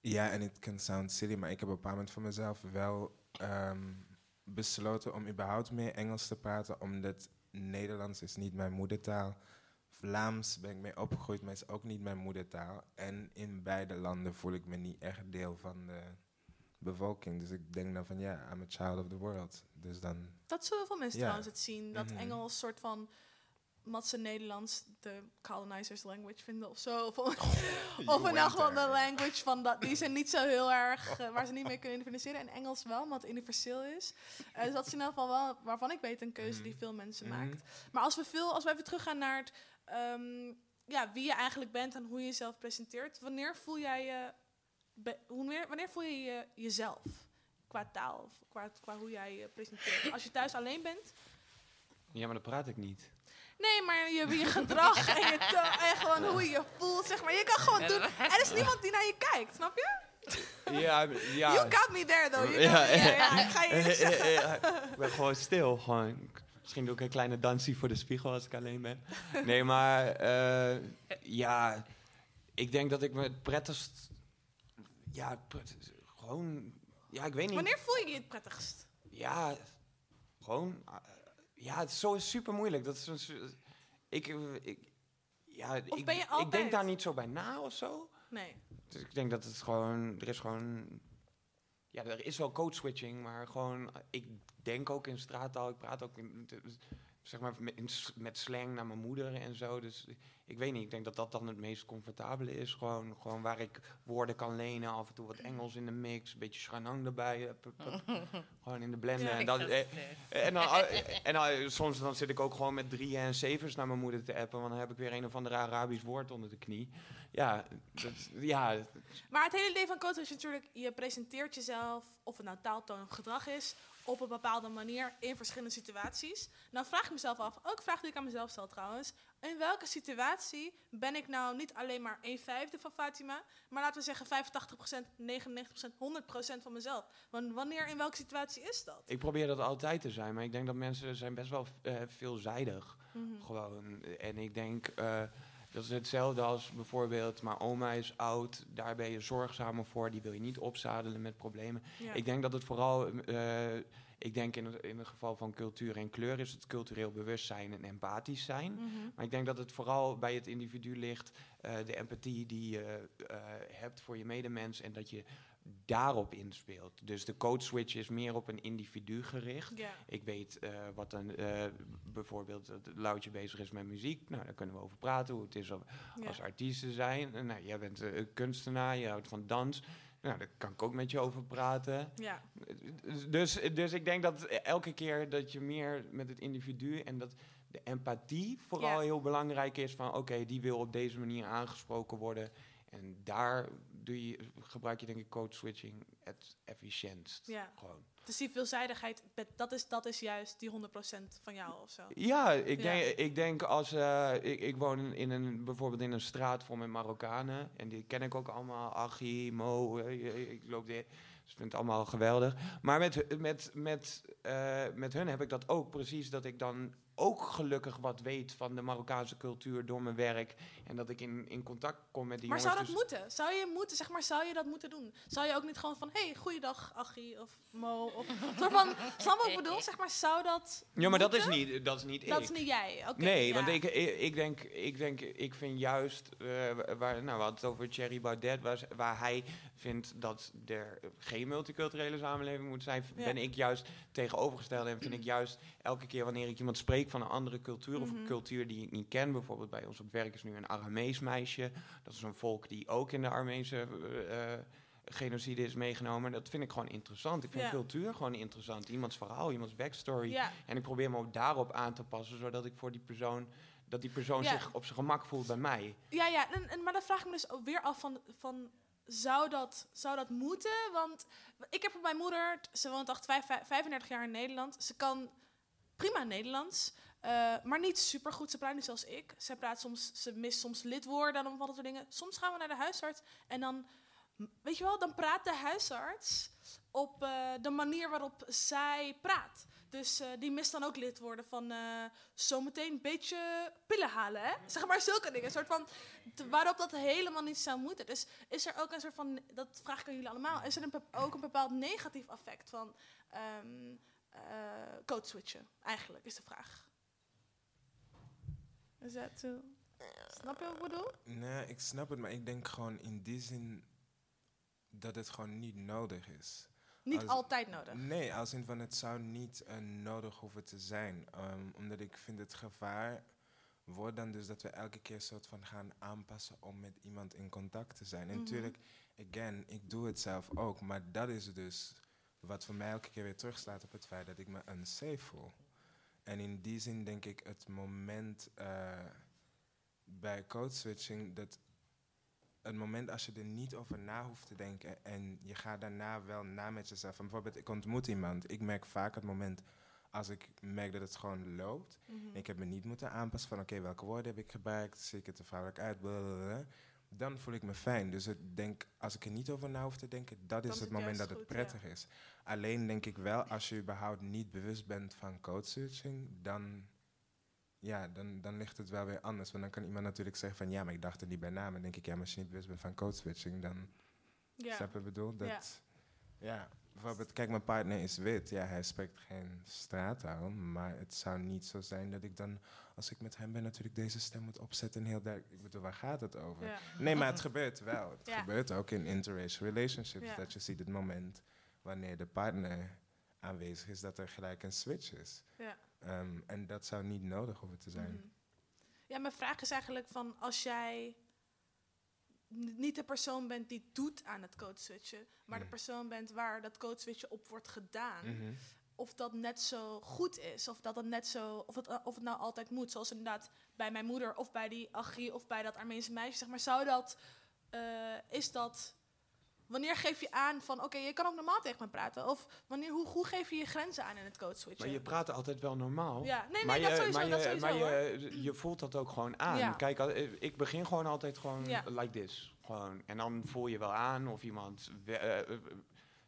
ja, en het kan sound silly, maar ik heb op een bepaald moment voor mezelf wel ehm, besloten om überhaupt meer Engels te praten. Omdat Nederlands is niet mijn moedertaal. Vlaams ben ik mee opgegroeid, maar is ook niet mijn moedertaal. En in beide landen voel ik me niet echt deel van de bevolking. Dus ik denk dan van ja, I'm a child of the world. Dus dan... Dat zullen veel mensen Ja. trouwens het zien. Dat Mhm. Engels soort van... Wat ze Nederlands de colonizers language vinden of zo. Of, of in elk geval de language van dat. Die zijn niet zo heel erg... eh, waar ze niet mee kunnen identificeren. En Engels wel, omdat het universeel is. Eh, dus dat is in elk geval wel waarvan ik weet een keuze die veel mensen Mhm. maakt. Maar als we, veel, als we even teruggaan naar het, ehm, ja, wie je eigenlijk bent en hoe je jezelf presenteert. Wanneer voel jij je... be- wanneer, wanneer voel je, je jezelf? Qua taal of qua, qua hoe jij je presenteert. Als je thuis alleen bent... Ja, maar dan praat ik niet. Nee, maar je, je gedrag en, je to- en gewoon hoe je je voelt, zeg maar. Je kan gewoon doen. Er is niemand die naar je kijkt, snap je? Ja, ja. You got me there, though. You got me there. Ja, ik ga je zeggen. Ja, ik ben gewoon stil. Gewoon. Misschien doe ik een kleine dansje voor de spiegel als ik alleen ben. Nee, maar eh, ja, ik denk dat ik me het prettigst... Ja, gewoon... Ja, ik weet niet. Wanneer voel je je het prettigst? Ja, gewoon. Ja, het is zo super moeilijk. Dat is een, ik, ik, ja, ik, ben je ik denk daar niet zo bij na of zo. Nee. Dus ik denk dat het gewoon. Er is gewoon. Ja, er is wel code switching, maar gewoon. Ik denk ook in straattaal. Ik praat ook in, zeg maar met, in met slang naar mijn moeder en zo. Dus ik weet niet. Ik denk dat dat dan het meest comfortabele is. Gewoon, gewoon waar ik woorden kan lenen. Af en toe wat Engels in de mix. Een beetje schanang erbij. eh, pup, pup. gewoon in de blender. Ja, en dan, ga eh, en, dan, eh, en dan, soms dan zit ik ook gewoon met drieën en zevens naar mijn moeder te appen. Want dan heb ik weer een of ander Arabisch woord onder de knie. Ja, dat, ja Maar het hele idee van coach is natuurlijk, je presenteert jezelf, of het nou taaltoon of gedrag is, op een bepaalde manier in verschillende situaties. Nou vraag ik mezelf af, ook vraag die ik aan mezelf stel trouwens, in welke situatie ben ik nou niet alleen maar 1 vijfde van Fatima, maar laten we zeggen 85%, 99%, 100% van mezelf. Want wanneer, in welke situatie is dat? Ik probeer dat altijd te zijn, maar ik denk dat mensen zijn best wel eh, veelzijdig. Mhm. Gewoon. En ik denk, eh, dat is hetzelfde als bijvoorbeeld, maar oma is oud, daar ben je zorgzamer voor, die wil je niet opzadelen met problemen. Ja. Ik denk dat het vooral, eh, ik denk in het, in het geval van cultuur en kleur is het cultureel bewustzijn en empathisch zijn. Mhm. Maar ik denk dat het vooral bij het individu ligt, eh, de empathie die je eh, hebt voor je medemens en dat je daarop inspeelt. Dus de code switch is meer op een individu gericht. Ja. Ik weet eh, wat een, bijvoorbeeld dat Loutje bezig is met muziek. Nou, daar kunnen we over praten, hoe het is om, Ja. als artiest te zijn. Nou, jij bent kunstenaar, je houdt van dans. Nou, daar kan ik ook met je over praten. Ja. Dus, dus ik denk dat elke keer dat je meer met het individu en dat de empathie vooral Ja. heel belangrijk is van oké, die wil op deze manier aangesproken worden. En daar doe je, gebruik je denk ik code switching het efficiëntst. Ja. Gewoon. Dus die veelzijdigheid, dat- is, dat is juist die 100% van jou of zo. Ja, ik denk, ik denk als eh, ik, ik woon in- een, bijvoorbeeld in een straat vol met Marokkanen. En die ken ik ook allemaal. Achi, Mo, eh, ik loop dit. Dus ik vind het allemaal geweldig. Maar met, met, met, eh, met hun heb ik dat ook precies. Dat ik dan ook gelukkig wat weet van de Marokkaanse cultuur door mijn werk. En dat ik in, in contact kom met die Maar zou jongens. dat Dus- moeten? Zou je moeten, zeg maar, zou je dat moeten doen? Zou je ook niet gewoon van, hey, goeiedag, Achie of Mo of soort van, snap wat ik bedoel? Zeg maar, zou dat? Ja, maar dat is niet, dat is niet Dat ik. is niet jij. Oké. nee, ja. want ik, ik, ik denk, ik denk, ik vind juist, eh, waar, nou, we hadden het over Thierry Baudet, waar, ze- waar hij vindt dat er geen multiculturele samenleving moet zijn, Ja. ben ik juist tegenovergesteld en vind ik juist elke keer wanneer ik iemand spreek van een andere cultuur of Mhm. een cultuur die ik niet ken, bijvoorbeeld bij ons op werk is nu een Aramees meisje, dat is een volk die ook in de Armeense eh, eh, genocide is meegenomen. Dat vind ik gewoon interessant. Ik vind Ja. cultuur gewoon interessant. Iemands verhaal, iemands backstory. Ja. En ik probeer me ook daarop aan te passen, zodat ik voor die persoon, dat die persoon Ja. zich op zijn gemak voelt bij mij. Ja, ja, en, en, maar dan vraag ik me dus ook weer af van, van zou, dat, zou dat moeten? Want ik heb mijn moeder, ze woont al vijf- vijf- 35 jaar in Nederland. Ze kan prima Nederlands, eh, maar niet super goed. Ze praat niet zoals ik. Ze praat soms, ze mist soms lidwoorden en wat dat soort dingen. Soms gaan we naar de huisarts en dan, weet je wel, dan praat de huisarts op eh, de manier waarop zij praat. Dus eh, die mist dan ook lid worden van zometeen een beetje pillen halen, hè? Zeg maar zulke dingen. Een soort van, waarop dat helemaal niet zou moeten. Dus is er ook een soort van, dat vraag ik aan jullie allemaal, is er ook een bepaald negatief effect van ehm eh, code switchen? Eigenlijk, is de vraag. Is dat zo? Snap je wat ik bedoel? Nee, ik snap het, maar ik denk gewoon in die zin dat het gewoon niet nodig is. Niet Als- altijd nodig. Nee, als in van het zou niet eh, nodig hoeven te zijn. Ehm, omdat ik vind het gevaar wordt dan dus dat we elke keer soort van gaan aanpassen om met iemand in contact te zijn. En Mhm. natuurlijk, again, ik doe het zelf ook, maar dat is dus wat voor mij elke keer weer terugslaat op het feit dat ik me unsafe voel. En in die zin denk ik het moment eh, bij code switching dat het moment als je er niet over na hoeft te denken en je gaat daarna wel na met jezelf. En bijvoorbeeld, ik ontmoet iemand. Ik merk vaak het moment als ik merk dat het gewoon loopt. Mhm. Ik heb me niet moeten aanpassen van oké, welke woorden heb ik gebruikt? Zie ik het vrouwelijk uit? Blablabla. Dan voel ik me fijn. Dus ik denk, als ik er niet over na hoef te denken, dat Dan is het het moment dat het ja. prettig is. Alleen denk ik wel, als je überhaupt niet bewust bent van code switching, dan, ja, dan, dan ligt het wel weer anders. Want dan kan iemand natuurlijk zeggen van ja, maar ik dacht er niet bij na. Maar denk ik, ja, maar als je niet bewust bent van code switching, dan Ja. snap je bedoel? Ja. Dat, ja. Bijvoorbeeld, kijk, mijn partner is wit. Ja, hij spreekt geen straattaal. Maar het zou niet zo zijn dat ik dan, als ik met hem ben, natuurlijk deze stem moet opzetten. En heel duidelijk, ik bedoel, waar gaat het over? Ja. Nee, maar het gebeurt wel. Het Ja. gebeurt ook in interracial relationships. Ja. Dat je ziet het moment wanneer de partner aanwezig is, dat er gelijk een switch is. Ja. Ehm, en dat zou niet nodig hoeven te zijn. Mhm. Ja, mijn vraag is eigenlijk van als jij niet de persoon bent die doet aan het code switchen, maar de persoon bent waar dat code switchen op wordt gedaan, Mhm. of dat net zo goed is, of dat het net zo, of het, of het nou altijd moet, zoals inderdaad bij mijn moeder of bij die Agri of bij dat Armeense meisje, zeg maar, zou dat, eh, is dat, wanneer geef je aan van, oké, je kan ook normaal tegen me praten, of wanneer, hoe, hoe geef je je grenzen aan in het code switchen? Maar je praat altijd wel normaal. Ja, nee, nee, maar dat je, sowieso, maar dat je, sowieso, maar je, je voelt dat ook gewoon aan. Ja. Kijk, eh, ik begin gewoon altijd gewoon Ja. like this. Gewoon. En dan voel je wel aan of iemand... we- eh, eh,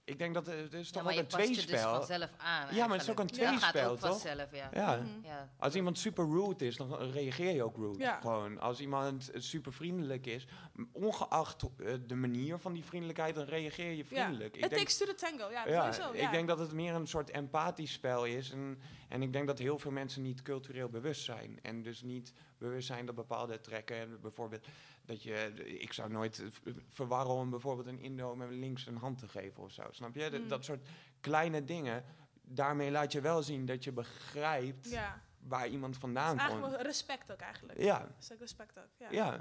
ik denk dat het is Ja, toch ook je een past je dus tweespel. vanzelf aan Ja, maar het is ook een. Ja, tweespel, ook toch? vanzelf, ja. Ja. Mhm. Ja. Als iemand super rude is, dan reageer je ook rude. Ja. Gewoon. Als iemand eh, super vriendelijk is, ongeacht eh, de manier van die vriendelijkheid, dan reageer je vriendelijk. Ja, it takes to the tango, ja, ja, sowieso. Ja. Ik denk dat het meer een soort empathisch spel is. En, en ik denk dat heel veel mensen niet cultureel bewust zijn. En dus niet bewust zijn dat bepaalde trekken, bijvoorbeeld dat je, ik zou nooit verwarren om bijvoorbeeld een Indo met links een hand te geven of zo. Snap je? Dat- Mm. Dat soort kleine dingen. Daarmee laat je wel zien dat je begrijpt Ja. waar iemand vandaan eigenlijk komt. respect ook eigenlijk. Ja. Is ook respect ook, ja. Ja.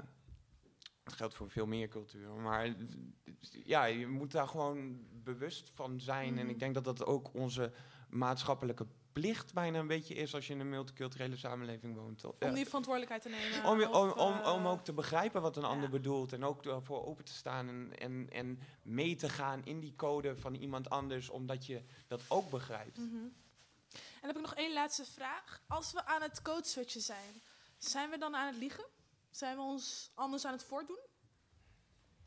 Dat geldt voor veel meer culturen. Maar ja, je moet daar gewoon bewust van zijn. En Mhm. ik denk dat dat ook onze maatschappelijke plicht bijna een beetje is als je in een multiculturele samenleving woont. Om die verantwoordelijkheid te nemen. Om, je- om, om, eh, om ook te begrijpen wat een ander bedoelt en ook ervoor open te staan en, en, en mee te gaan in die code van iemand anders, omdat je dat ook begrijpt. mhm. En dan heb ik nog één laatste vraag. Als we aan het code switchen zijn, zijn we dan aan het liegen? Zijn we ons anders aan het voordoen?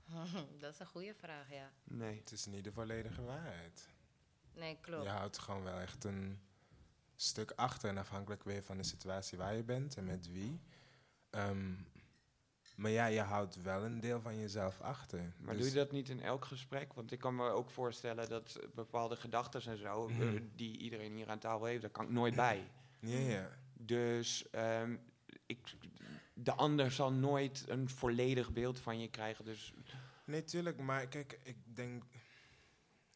Dat is een goede vraag, ja. Nee. Het is niet de volledige waarheid. Nee, klopt. Je houdt gewoon wel echt een stuk achter en afhankelijk weer van de situatie waar je bent en met wie. Ehm, maar ja, je houdt wel een deel van jezelf achter. Maar Dus- doe je dat niet in elk gesprek? Want ik kan me ook voorstellen dat bepaalde gedachten en zo, eh, Mhm. die iedereen hier aan tafel heeft, daar kan ik nooit bij. Ja, ja. Dus ehm, ik, de ander zal nooit een volledig beeld van je krijgen. Dus Nee, tuurlijk, maar kijk, ik denk...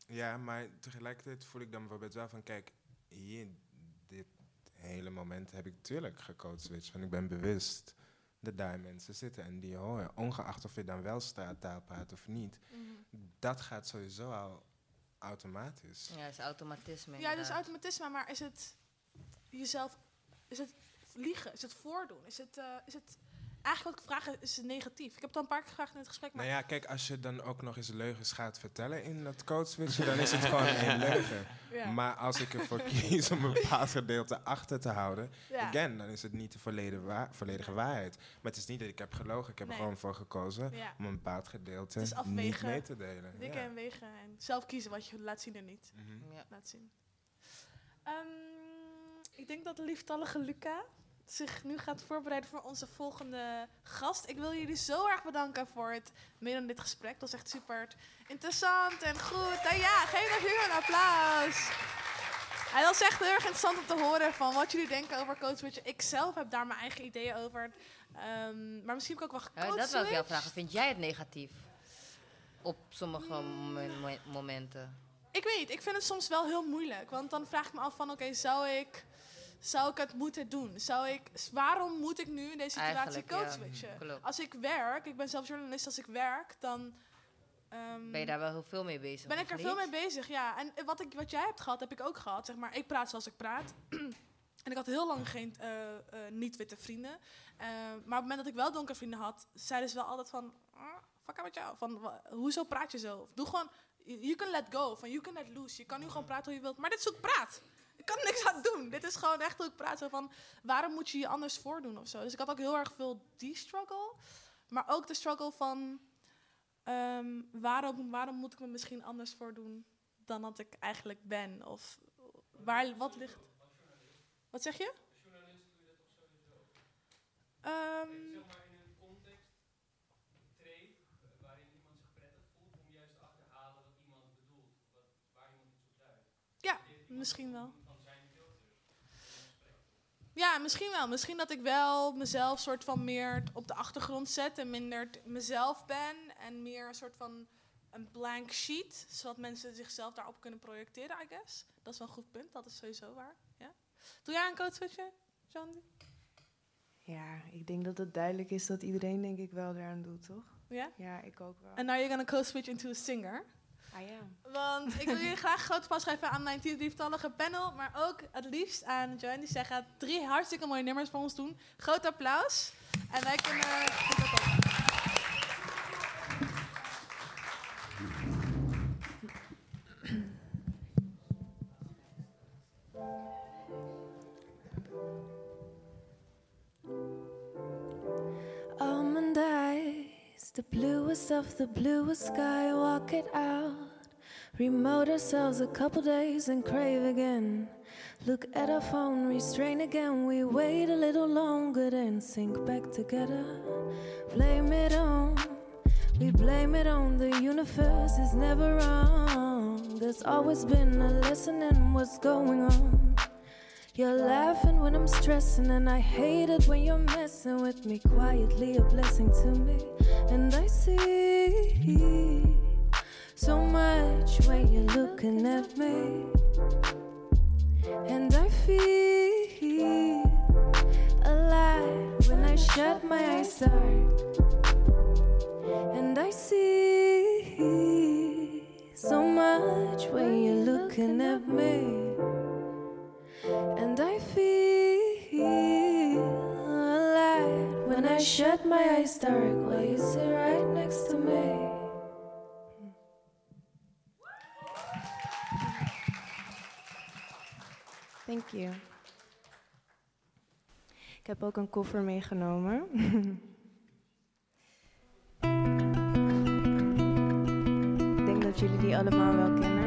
Ja, maar tegelijkertijd voel ik dan bijvoorbeeld wel van... Kijk, hier, hele moment heb ik tuurlijk gecoacht, want ik ben bewust dat daar mensen zitten en die horen. Ongeacht of je dan wel straattaal praat of niet. Dat gaat sowieso al automatisch. Ja, het is automatisme. Ja, dat is automatisme, maar is het jezelf, is het liegen? Is het voordoen? Is het, eh, is het eigenlijk wat ik vraag is het negatief? Ik heb het al een paar keer gevraagd in het gesprek, maar Nou ja, kijk, als je dan ook nog eens leugens gaat vertellen in dat coachwitje, dan is het gewoon een leugen. Ja. Maar als ik ervoor kies om een bepaald gedeelte achter te houden, Ja. again, dan is het niet de volledige, wa- volledige waarheid. Maar het is niet dat ik heb gelogen, ik heb er gewoon voor gekozen Ja. om een bepaald gedeelte het is niet afwegen, mee te delen. wikken Ja. en wegen en zelf kiezen wat je laat zien en niet Mhm. laat zien. Ehm, ik denk dat de lieftallige Luca zich nu gaat voorbereiden voor onze volgende gast. Ik wil jullie zo erg bedanken voor het meedoen aan dit gesprek. Dat was echt super interessant en goed. En ja, geef nog hier een applaus. Hij was echt heel erg interessant om te horen van wat jullie denken over Code Switch. Ik zelf heb daar mijn eigen ideeën over. Ehm, maar misschien heb ik ook wel Ja, gecode dat wil ik jou vragen. Vind jij het negatief? Op sommige mo- momenten. Ik weet niet, ik vind het soms wel heel moeilijk. Want dan vraag ik me af van, oké, zou ik... Zou ik het moeten doen? Zou ik, waarom moet ik nu in deze situatie code ja. switchen? Klopt. Als ik werk, ik ben zelf journalist, als ik werk, dan... ehm, Ben je daar wel heel veel mee bezig? ben ik er niet? veel mee bezig, ja. En wat, ik, wat jij hebt gehad, heb ik ook gehad. Zeg maar, ik praat zoals ik praat. en ik had heel lang geen eh, eh, niet-witte vrienden. Eh, maar op het moment dat ik wel donkere vrienden had, zeiden ze wel altijd van... "Ah, fuck out met jou. Van, hoezo praat je zo? Of doe gewoon... You can let go. Van, you can let loose. Je kan nu gewoon praten hoe je wilt. Maar dit is hoe ik praat. Ik kan niks aan doen. Dit is gewoon echt hoe ik praat. Van, waarom moet je je anders voordoen of zo? Dus ik had ook heel erg veel die struggle. Maar ook de struggle van... Ehm, waarom, waarom moet ik me misschien anders voordoen dan dat ik eigenlijk ben? Of waar, wat ligt. Wat zeg je? Ehm, ja, misschien wel. Ja, misschien wel. Misschien dat ik wel mezelf soort van meer op de achtergrond zet en minder mezelf ben en meer een soort van een blank sheet, zodat mensen zichzelf daarop kunnen projecteren, I guess. Dat is wel een goed punt, dat is sowieso waar. Ja. Doe jij een code switchen, John? Ja, ik denk dat het duidelijk is dat iedereen denk ik wel eraan doet, toch? Ja? Ja, ik ook wel. En now you're gonna code switch into a singer. Want ik wil jullie graag groot applaus geven aan mijn lieftallige panel, maar ook het liefst aan Joanne. Die gaat drie hartstikke mooie nummers voor ons doen. Groot applaus. En wij kunnen... the bluest of the bluest sky, walk it out. Remote ourselves a couple days and crave again. Look at our phone, restrain again. We wait a little longer, then sink back together. Blame it on, we blame it on the universe. is never wrong. There's always been a lesson in what's going on. You're laughing when I'm stressing, and I hate it when you're messing with me. Quietly, a blessing to me. And I see so much when you're looking at me. And I feel alive when I shut my eyes, start. And I see so much when you're looking at me. And I feel Shut my eyes dark while right next to me. Thank you. Ik heb ook een koffer meegenomen. Ik denk dat jullie die allemaal wel kennen.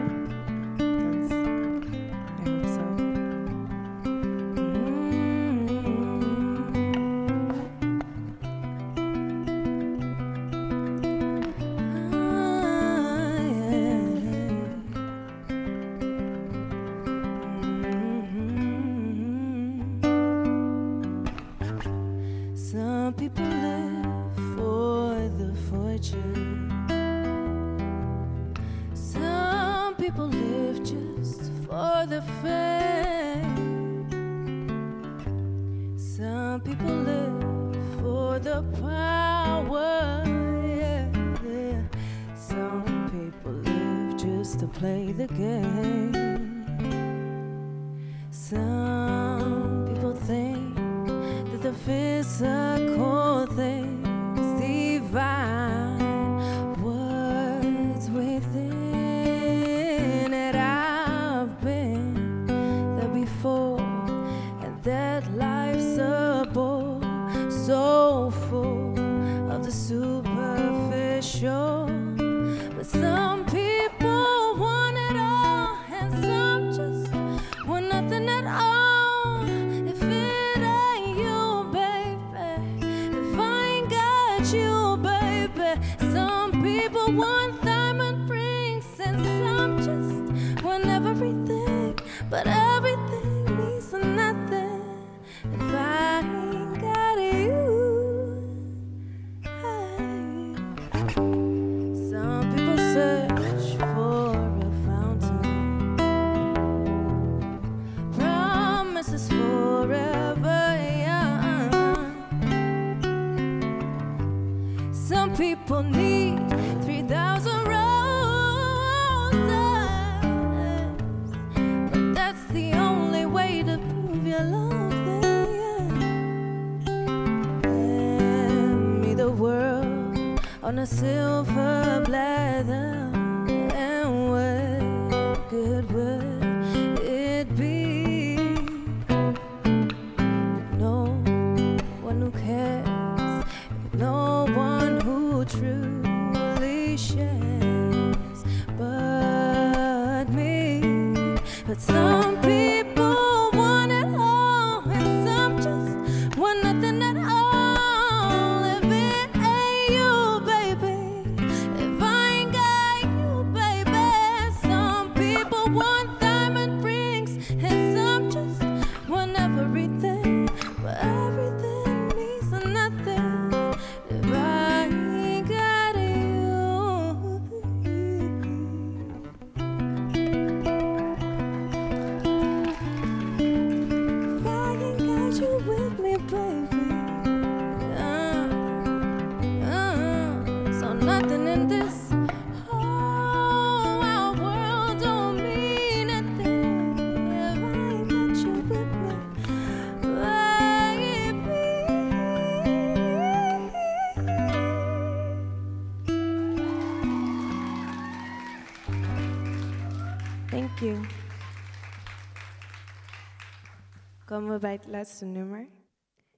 komen we bij het laatste nummer.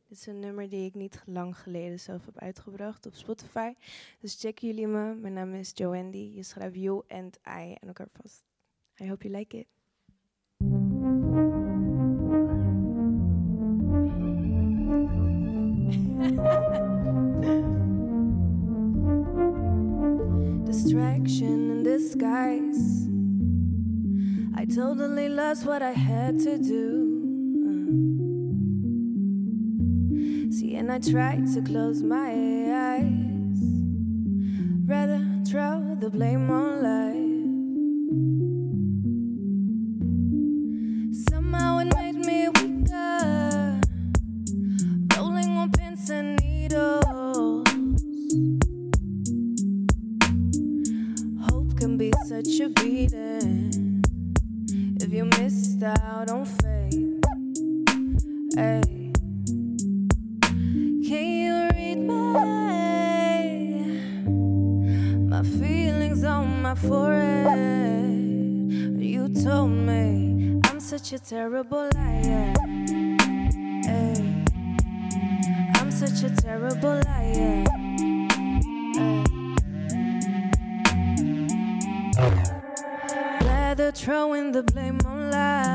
Dit is een nummer die ik niet lang geleden zelf heb uitgebracht op Spotify. Dus check jullie me. Mijn naam is Joandy. Je schrijft You and I aan elkaar vast. I hope you like it. Distraction in disguise. I totally lost what I had to do. See, and I try to close my eyes. Rather throw the blame on life. Somehow it made me weaker. Rolling on pins and needles. Hope can be such a beating. If you missed out on faith. Hey. my forehead. You told me I'm such a terrible liar. Hey. I'm such a terrible liar. Hey. Rather throwing the blame on lies.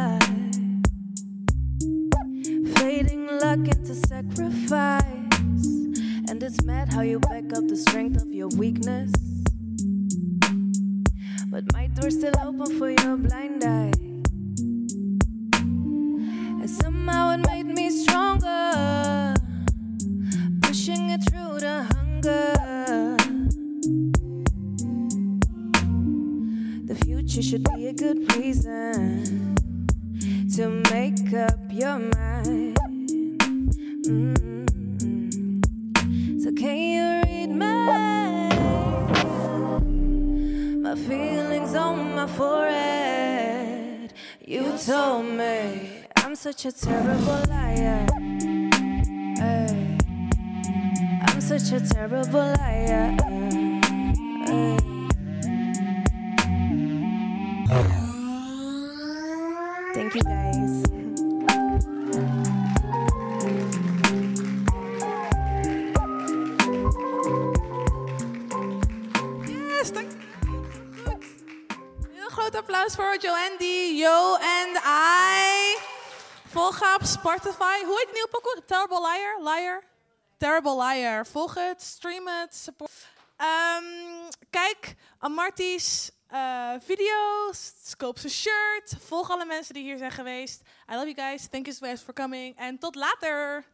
Terrible Liar. Volg het, stream het, support. Ehm, kijk Amarty's eh, video's, koop zijn shirt. Volg alle mensen die hier zijn geweest. I love you guys. Thank you so much for coming. En tot later.